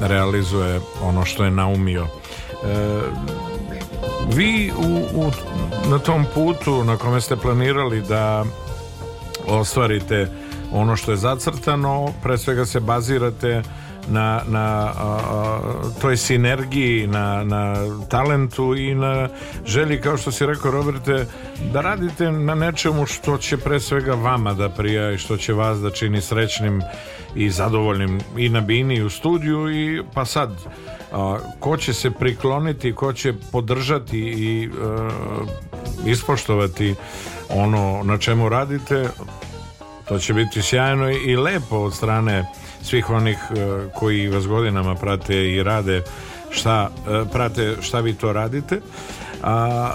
S5: realizuje ono što je naumio e, vi u, na tom putu na kome ste planirali da ostvarite ono što je zacrtano pre svega se bazirate na, na toj sinergiji, na, na talentu i na želji, kao što si rekao Roberte, da radite na nečemu što će pre svega vama da prija i što će vas da čini srećnim i zadovoljnim i na bini i u studiju i pa sad ko će se prikloniti ko će podržati i e, ispoštovati ono na čemu radite to će biti sjajno i lepo od strane svih onih e, koji vas godinama prate i rade šta, e, prate šta vi to radite a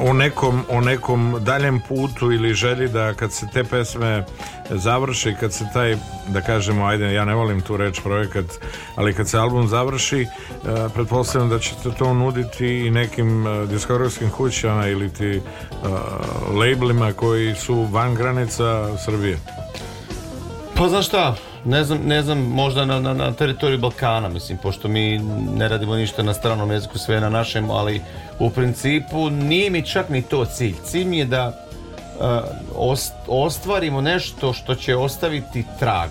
S5: o nekom, o nekom daljem putu ili želi da kad se te pesme završi, kad se taj, da kažemo, ajde, ja ne volim tu reč projekat, ali kad se album završi, e, pretpostavljam da ćete to nuditi i nekim uh, diskografskim kućama ili ti labelima koji su van granica Srbije.
S6: Pa znaš šta, ne znam, ne znam možda na, na, na, teritoriju Balkana, mislim, pošto mi ne radimo ništa na stranom jeziku, sve na našem, ali u principu nije mi čak ni to cilj. Cilj mi je da eh, ostvarimo nešto što će ostaviti trag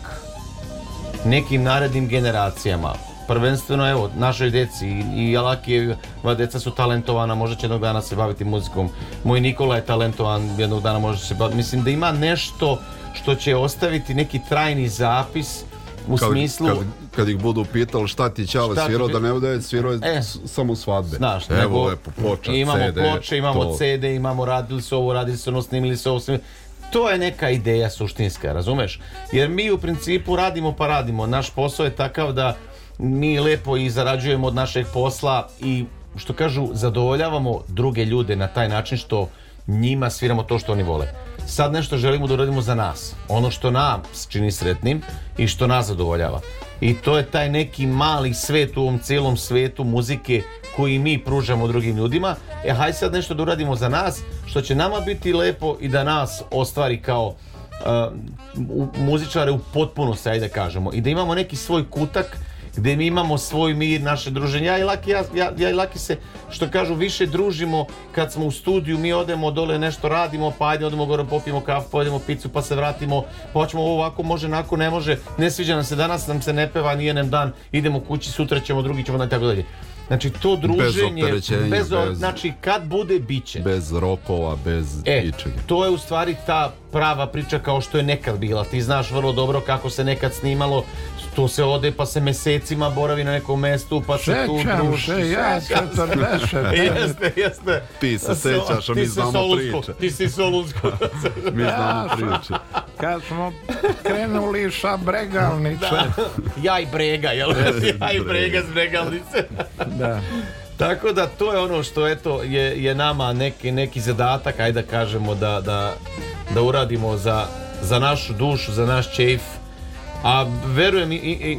S6: nekim narednim generacijama. Prvenstveno, evo, našoj deci i, i moja deca su talentovana, možda će jednog dana se baviti muzikom. Moj Nikola je talentovan, jednog dana može se baviti. Mislim da ima nešto što će ostaviti neki trajni zapis u smislu... Kad,
S7: kad, ih budu pitali šta ti Ćale svirao, da ne bude svirao e, samo svadbe.
S6: Znaš,
S7: Evo nego, lepo,
S6: imamo CD, ploče, imamo to. CD, imamo radili su ovo, radili se ono, snimili su ovo, To je neka ideja suštinska, razumeš? Jer mi u principu radimo pa radimo. Naš posao je takav da mi lepo i zarađujemo od našeg posla i što kažu zadovoljavamo druge ljude na taj način što njima sviramo to što oni vole sad nešto želimo da uradimo za nas. Ono što nam čini sretnim i što nas zadovoljava. I to je taj neki mali svet u ovom cijelom svetu muzike koji mi pružamo drugim ljudima. E hajde sad nešto da uradimo za nas što će nama biti lepo i da nas ostvari kao e, muzičare u potpunosti, ajde da kažemo. I da imamo neki svoj kutak gdje mi imamo svoj mir, naše druženje. Ja i Laki, ja, ja, se, što kažu, više družimo kad smo u studiju, mi odemo dole nešto radimo, pa ajde odemo gore, popijemo kafu, pojedemo pa picu, pa se vratimo, pa hoćemo ovako, može, nakon ne može, ne sviđa nam se danas, nam se ne peva, nije nam dan, idemo kući, sutra ćemo, drugi ćemo, i tako dalje. Znači to druženje, bez, bez, znači kad bude biće.
S7: Bez rokova, bez e,
S6: To je u stvari ta prava priča kao što je nekad bila. Ti znaš vrlo dobro kako se nekad snimalo, tu se ode pa se mesecima boravi na nekom mestu pa se tu druži. Se,
S5: ja
S6: se Jeste,
S5: jeste. Ti se sećaš, a
S7: mi znamo priče.
S6: Ti si solunsko. [laughs]
S7: mi
S6: znamo priče.
S5: Kad smo krenuli sa bregalnice.
S6: Ja i brega, jel? Ja i brega s bregalnice. da. Tako da to je ono što eto je, je nama neki, neki zadatak, ajde da kažemo da, da, da uradimo za, za našu dušu, za naš čeif, a verujem i,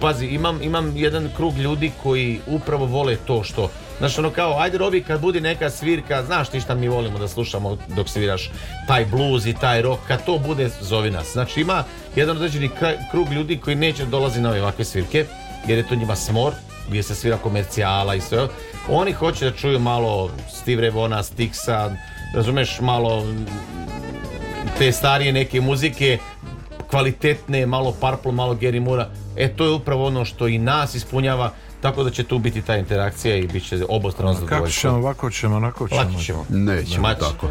S6: pazi, imam, imam jedan krug ljudi koji upravo vole to što Znaš, ono kao, ajde Robi, kad budi neka svirka, znaš ti šta mi volimo da slušamo dok sviraš taj blues i taj rock, kad to bude, zovi nas. Znači, ima jedan određeni krug ljudi koji neće dolazi na ove ovakve svirke, jer je to njima smor, gdje se svira komercijala i sve. Oni hoće da čuju malo Steve Revona, Stixa, razumeš, malo te starije neke muzike, kvalitetne, malo Parplo, malo Geri Mura E to je upravo ono što i nas ispunjava tako da će tu biti ta interakcija i bit će obostrano
S5: zadovoljstvo. Kako ćemo, ovako ćemo, onako ćemo.
S6: ćemo.
S7: Nećemo tako.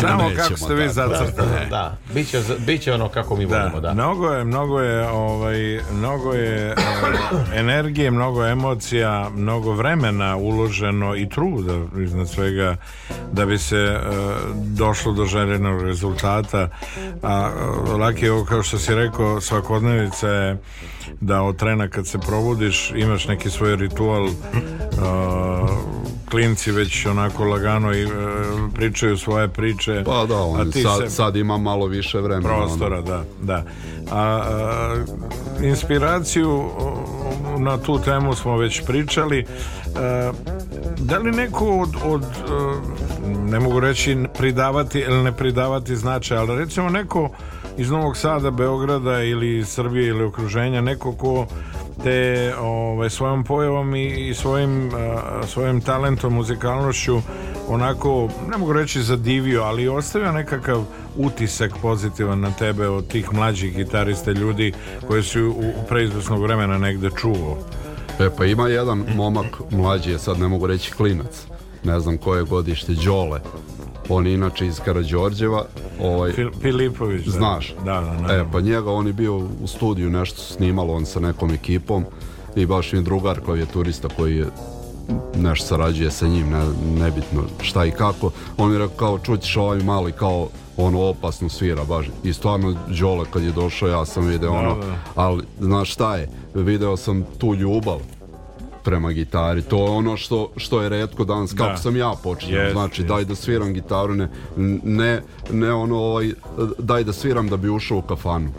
S5: Samo [laughs] kako ste vi zacrtali.
S6: Da, bit Biće, ono kako mi volimo, da.
S5: Mnogo je, mnogo je, ovaj, mnogo je ovaj, energije, mnogo emocija, mnogo vremena uloženo i truda iznad svega da bi se eh, došlo do željenog rezultata. A Laki, ovo kao što si rekao, svakodnevica je da od trena kad se probudiš imaš neki svoj ritual klinci već onako lagano i e, pričaju svoje priče.
S7: Pa da, a ti sad, se... sad ima malo više vremena.
S5: Ono. Prostora, da, da. A, inspiraciju na tu temu smo već pričali. E, da li neko od, od e, ne mogu reći pridavati ili ne pridavati značaj, ali recimo neko iz Novog Sada, Beograda ili Srbije ili okruženja, neko ko te ove, ovaj, svojom pojavom i svojim, svojim talentom, muzikalnošću onako, ne mogu reći zadivio, ali ostavio nekakav utisak pozitivan na tebe od tih mlađih gitarista ljudi koje su u, preizvrsnog vremena negde čuo.
S7: E, pa ima jedan momak mlađi sad ne mogu reći klinac ne znam koje godište, Đole on je inače iz Karađorđeva ovaj,
S5: Filipović
S7: znaš,
S5: da, da,
S7: e, pa njega on je bio u studiju nešto snimalo on sa nekom ekipom i baš mi drugar koji je turista koji je nešto sarađuje sa njim nebitno šta i kako on je rekao kao čućiš ovaj mali kao ono opasno svira baš i stvarno Đole kad je došao ja sam video ono ali znaš šta je video sam tu ljubav prema gitari. To je ono što, što je redko danas, kako da. sam ja počeo. znači, daj da sviram gitaru, ne, ne, ono, ovaj, daj da sviram da bi ušao u kafanu.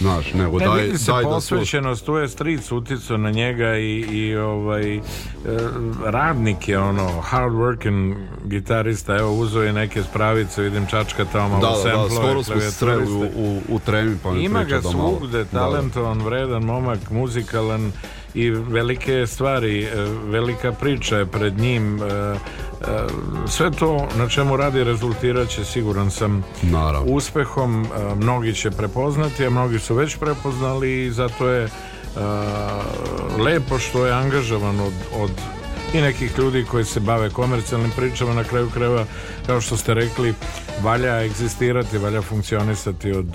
S7: Znaš, nego ne, daj, se da
S5: posvećenost, tu je stric utjecao na njega i, i ovaj, e, radnik je ono, hard working gitarista, evo uzo je neke spravice, vidim čačka tamo, da, da, da, skoro smo streli u, u, u tremi, pa
S7: Ima ga svugde,
S5: talentovan, vredan momak, muzikalan, i velike stvari, e, velika priča je pred njim. E, e, sve to na čemu radi rezultirat će siguran sam Naravno. uspehom. Mnogi će prepoznati, a mnogi su već prepoznali i zato je lepo što je angažovan od, od i nekih ljudi koji se bave komercijalnim pričama na kraju krajeva kao što ste rekli valja egzistirati valja funkcionisati od,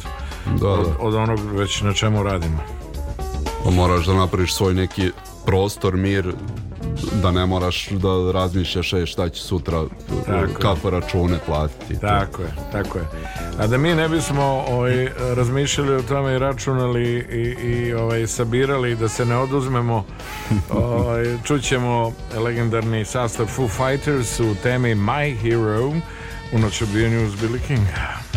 S5: od, od onog već na čemu radimo
S7: pa moraš da napraviš svoj neki prostor, mir, da ne moraš da razmišljaš e, šta će sutra, kako račune platiti.
S5: Tako je, tako je. A da mi ne bismo ovaj, razmišljali o tome i računali i, i ovaj, sabirali da se ne oduzmemo, [laughs] ovaj, čućemo legendarni sastav Foo Fighters u temi My Hero u noćobijenju uz Billy Kinga.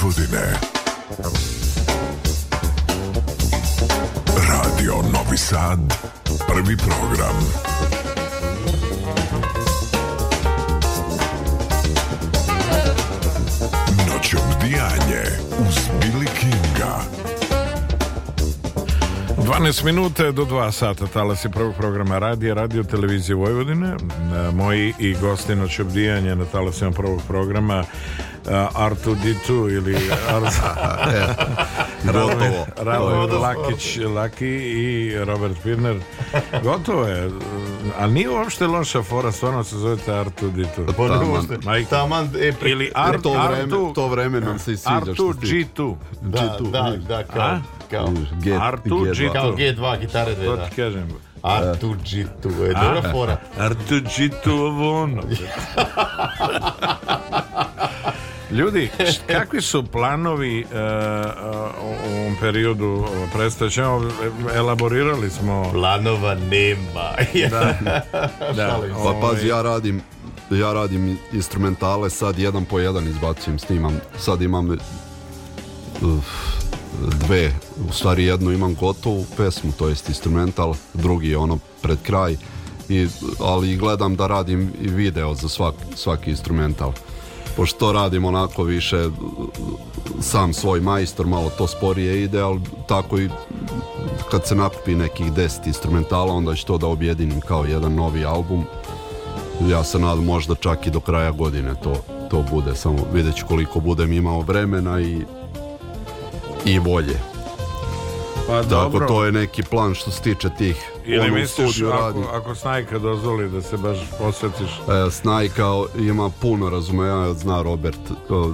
S8: Vojvodine. Radio Novi Sad, prvi program. Noć obdijanje uz Billy Kinga.
S5: 12 minuta do 2 sata talas je prvog programa radija, radio televizije Vojvodine. E, moji i gosti noć obdijanje na talasima prvog programa Eh, R2D2 ili Gotovo. [laughs] E, Robert Lakić, Laki i Robert Pirner. Gotovo je. Eh, a nije uopšte loša fora, stvarno se zove R2D2.
S7: Pa taman,
S5: taman e, pri... ili R, to, vreme, R2,
S7: to vreme nam se isiđa.
S5: R2G2. Da, G2. da,
S7: da, kao, kao.
S6: R2G2. Kao G2, gitare
S5: dve, da. To ti kažem. R2G2, je dobra fora. R2G2 ovo ono. [laughs] Ljudi, kakvi su planovi uh, u ovom periodu predstavljamo? Elaborirali smo...
S6: Planova nema. da.
S7: [laughs] da. Ovaj- pa pazi, ja radim ja radim instrumentale sad jedan po jedan izbacim, snimam sad imam e, dve u stvari jednu imam gotovu pesmu to jest instrumental drugi je ono pred kraj i, ali gledam da radim i video za svaki instrumental pošto radim onako više e, sam svoj majstor, malo to sporije ide, ali tako i kad se nakupi nekih deset instrumentala, onda ću to da objedinim kao jedan novi album. Ja se nadam možda čak i do kraja godine to, to bude, samo vidjet ću koliko budem imao vremena i, i volje. Pa dobro. to je neki plan što se tiče tih. Ili ono, misliš
S5: ako, ako Snajka dozvoli da se baš posjetiš?
S7: E, snajka ima puno razumevanja zna Robert, o,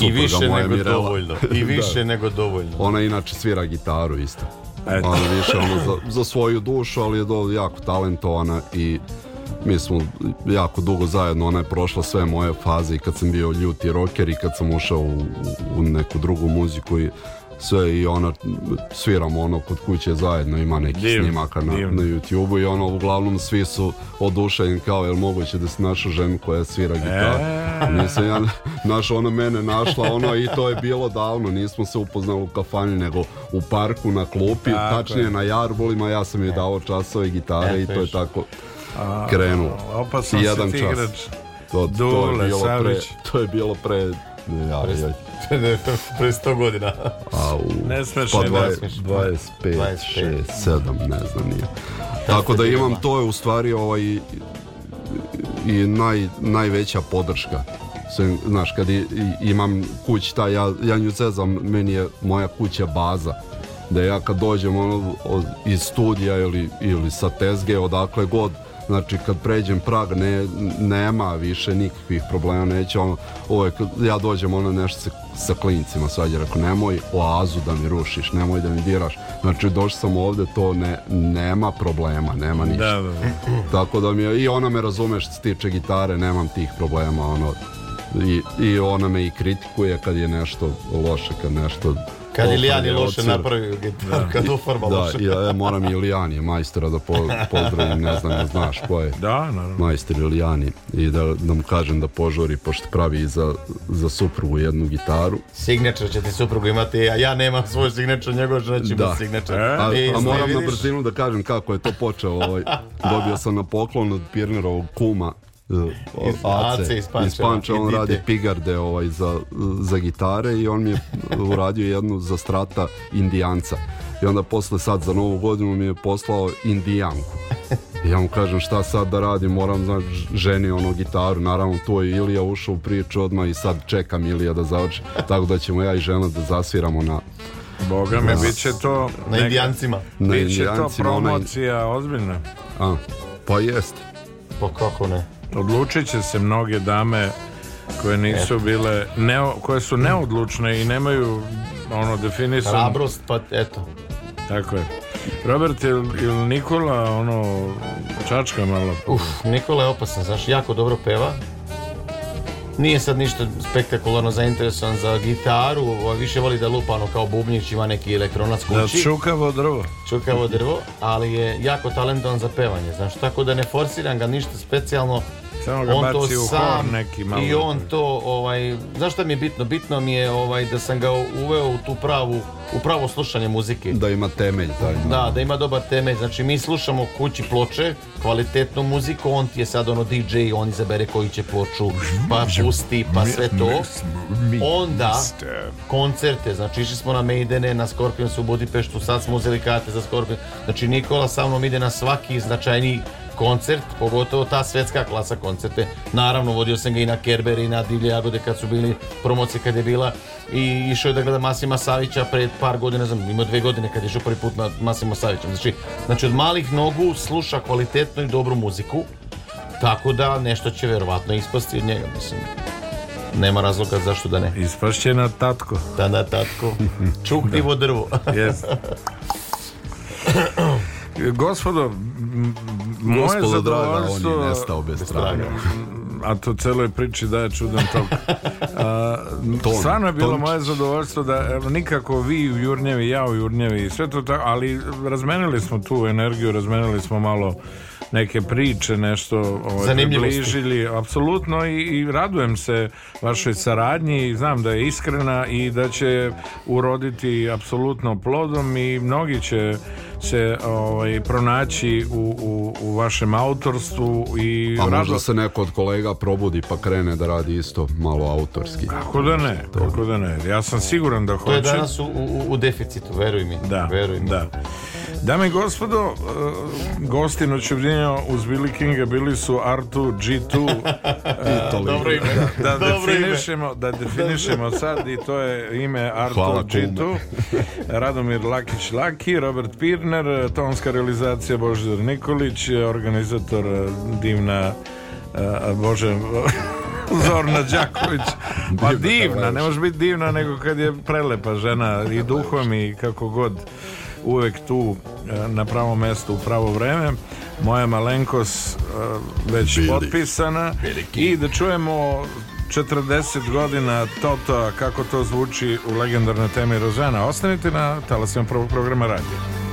S6: e, e, I više nego Mirela. dovoljno. [laughs] I više nego dovoljno.
S7: Ona inače svira gitaru isto. više ono za, za svoju dušu, ali je do, jako talentovana i mi smo jako dugo zajedno, ona je prošla sve moje faze i kad sam bio ljuti roker i kad sam ušao u, u neku drugu muziku i sve i ono, sviramo ono kod kuće zajedno, ima neki snimaka na, na youtube i ono, uglavnom svi su oduševljeni kao, jel moguće da se našu ženu koja svira e. gitaru. E... Nisam ja našao, ona mene našla, ono, i to je bilo davno, nismo se upoznali u kafanji, nego u parku na klupi, tako tačnije je. na jarbolima, ja sam joj e. dao časove gitare e, i to je tako krenulo. Opasno
S5: si ti igrač.
S7: To,
S5: to, je
S7: bilo to je bilo pre,
S6: [laughs] pre 100 godina.
S5: Au, ne 25,
S7: 6, ne znam Tako da imam, to je u stvari ovaj, i, najveća podrška. Znaš, kad imam kuć, taj, ja, ja nju meni je moja kuća baza da ja kad dođem ono, iz studija ili, ili sa tezge, odakle god, Znači kad pređem prag ne, nema više nikakvih problema, neće ono, uvek ja dođem ono nešto sa, sa klincima sad je rekao nemoj oazu da mi rušiš, nemoj da mi diraš. Znači došao sam ovdje, to ne, nema problema, nema ništa. da, Tako da mi je, i ona me razume što se tiče gitare, nemam tih problema, ono, i, i ona me i kritikuje kad je nešto loše, kad nešto
S6: kad Ilijani loše napravio gitaru, da. kad
S7: ufarba
S6: loše.
S7: Da, ja, moram i Ilijani, majstora da po, pozdravim, ne znam, ne znaš ko je. Da, naravno. Majster Ilijani. I da, da mu kažem da požori, pošto pravi za, za suprugu jednu gitaru.
S6: Signature će ti suprugu imati, a ja nemam svoj signature, njegov će neći da. signature.
S7: E? A, moram na brzinu da kažem kako je to počeo. Ovaj, [laughs] dobio sam na poklon od Pirnerovog kuma
S6: uh,
S7: on radi pigarde ovaj, za, za gitare i on mi je uradio jednu za strata indijanca i onda posle sad za novu godinu mi je poslao indijanku i ja mu kažem šta sad da radim, moram znaš, ženi ono gitaru, naravno tu je Ilija ušao u priču odmah i sad čekam Ilija da završi, tako da ćemo ja i žena da zasviramo na
S5: Boga me, bit će to...
S6: Na indijancima.
S5: bit će to promocija ozbiljna.
S6: pa
S7: jest.
S6: Pa kako ne?
S5: Odlučit će se mnoge dame koje nisu bile koje su neodlučne i nemaju ono definisan
S6: hrabrost pa eto
S5: tako je Robert ili Nikola ono čačka malo
S6: Nikola je opasan, znaš, jako dobro peva nije sad ništa spektakularno zainteresovan za gitaru, ovaj, više voli da lupano kao bubnjić, ima neki elektronac kući.
S5: čukavo
S6: drvo. Čukavo
S5: drvo,
S6: ali je jako talentovan za pevanje, znaš, tako da ne forsiram ga ništa specijalno.
S5: Samo on
S6: u I on to, ovaj, znaš šta mi je bitno? Bitno mi je ovaj, da sam ga uveo u tu pravu upravo slušanje muzike.
S7: Da ima temelj. Da
S6: da, da ima dobar temelj. Znači mi slušamo kući ploče, kvalitetnu muziku, on ti je sad ono DJ, on izabere koji će ploču, pa pusti, pa sve to. Onda koncerte, znači išli smo na Maidene, na Scorpions u Budimpeštu, sad smo uzeli karte za Scorpion. Znači Nikola sa mnom ide na svaki značajni koncert, pogotovo ta svjetska klasa koncerte. Naravno, vodio sam ga i na Kerber i na Divlje Jagode kad su bili promocije kad je bila i išao je da gleda Masima Savića pred par godina, znam, imao dve godine kad je išao prvi put na Masima Savića. Znači, znači, od malih nogu sluša kvalitetnu i dobru muziku, tako da nešto će vjerovatno ispasti od njega, mislim. Nema razloga zašto da ne.
S5: Ispašće na tatko.
S6: Da, na tatko. [laughs] Čuknivo drvo. [laughs]
S5: Gospodo, moje zadovoljstvo...
S7: on je nestao bez traga.
S5: A to celoj priči daje čudan tok. stvarno je bilo moje zadovoljstvo da nikako vi u Jurnjevi, ja u Jurnjevi, sve to tako, ali razmenili smo tu energiju, razmenili smo malo neke priče, nešto ovaj, približili. Apsolutno i, i radujem se vašoj saradnji. Znam da je iskrena i da će uroditi apsolutno plodom i mnogi će se ovaj, pronaći u, u, vašem autorstvu i
S7: A se neko od kolega probudi pa krene da radi isto malo autorski.
S5: Kako da ne, kako da ne. Ja sam siguran da hoće.
S6: To je danas u, u, deficitu, veruj mi.
S5: Da, mi. da. Dame i gospodo, e, gosti noćevdjenja uz Billy Kinga bili su R2, G2.
S7: [laughs] E, I Dobro ime.
S5: Da, da Dobro definišemo, ime. da definišemo sad i to je ime R2, Hvala, G2. [laughs] Radomir Lakić Laki, Robert Pirner, tonska realizacija Božidar Nikolić, organizator e, divna Bože... [laughs] Zorna Đaković Pa divna, ne može biti divna Nego kad je prelepa žena I duhom i kako god uvek tu e, na pravo mjestu u pravo vreme moja malenkos e, već potpisana i da čujemo 40 godina Toto kako to zvuči u legendarnoj temi Rožana ostanite na talasima prvog programa radija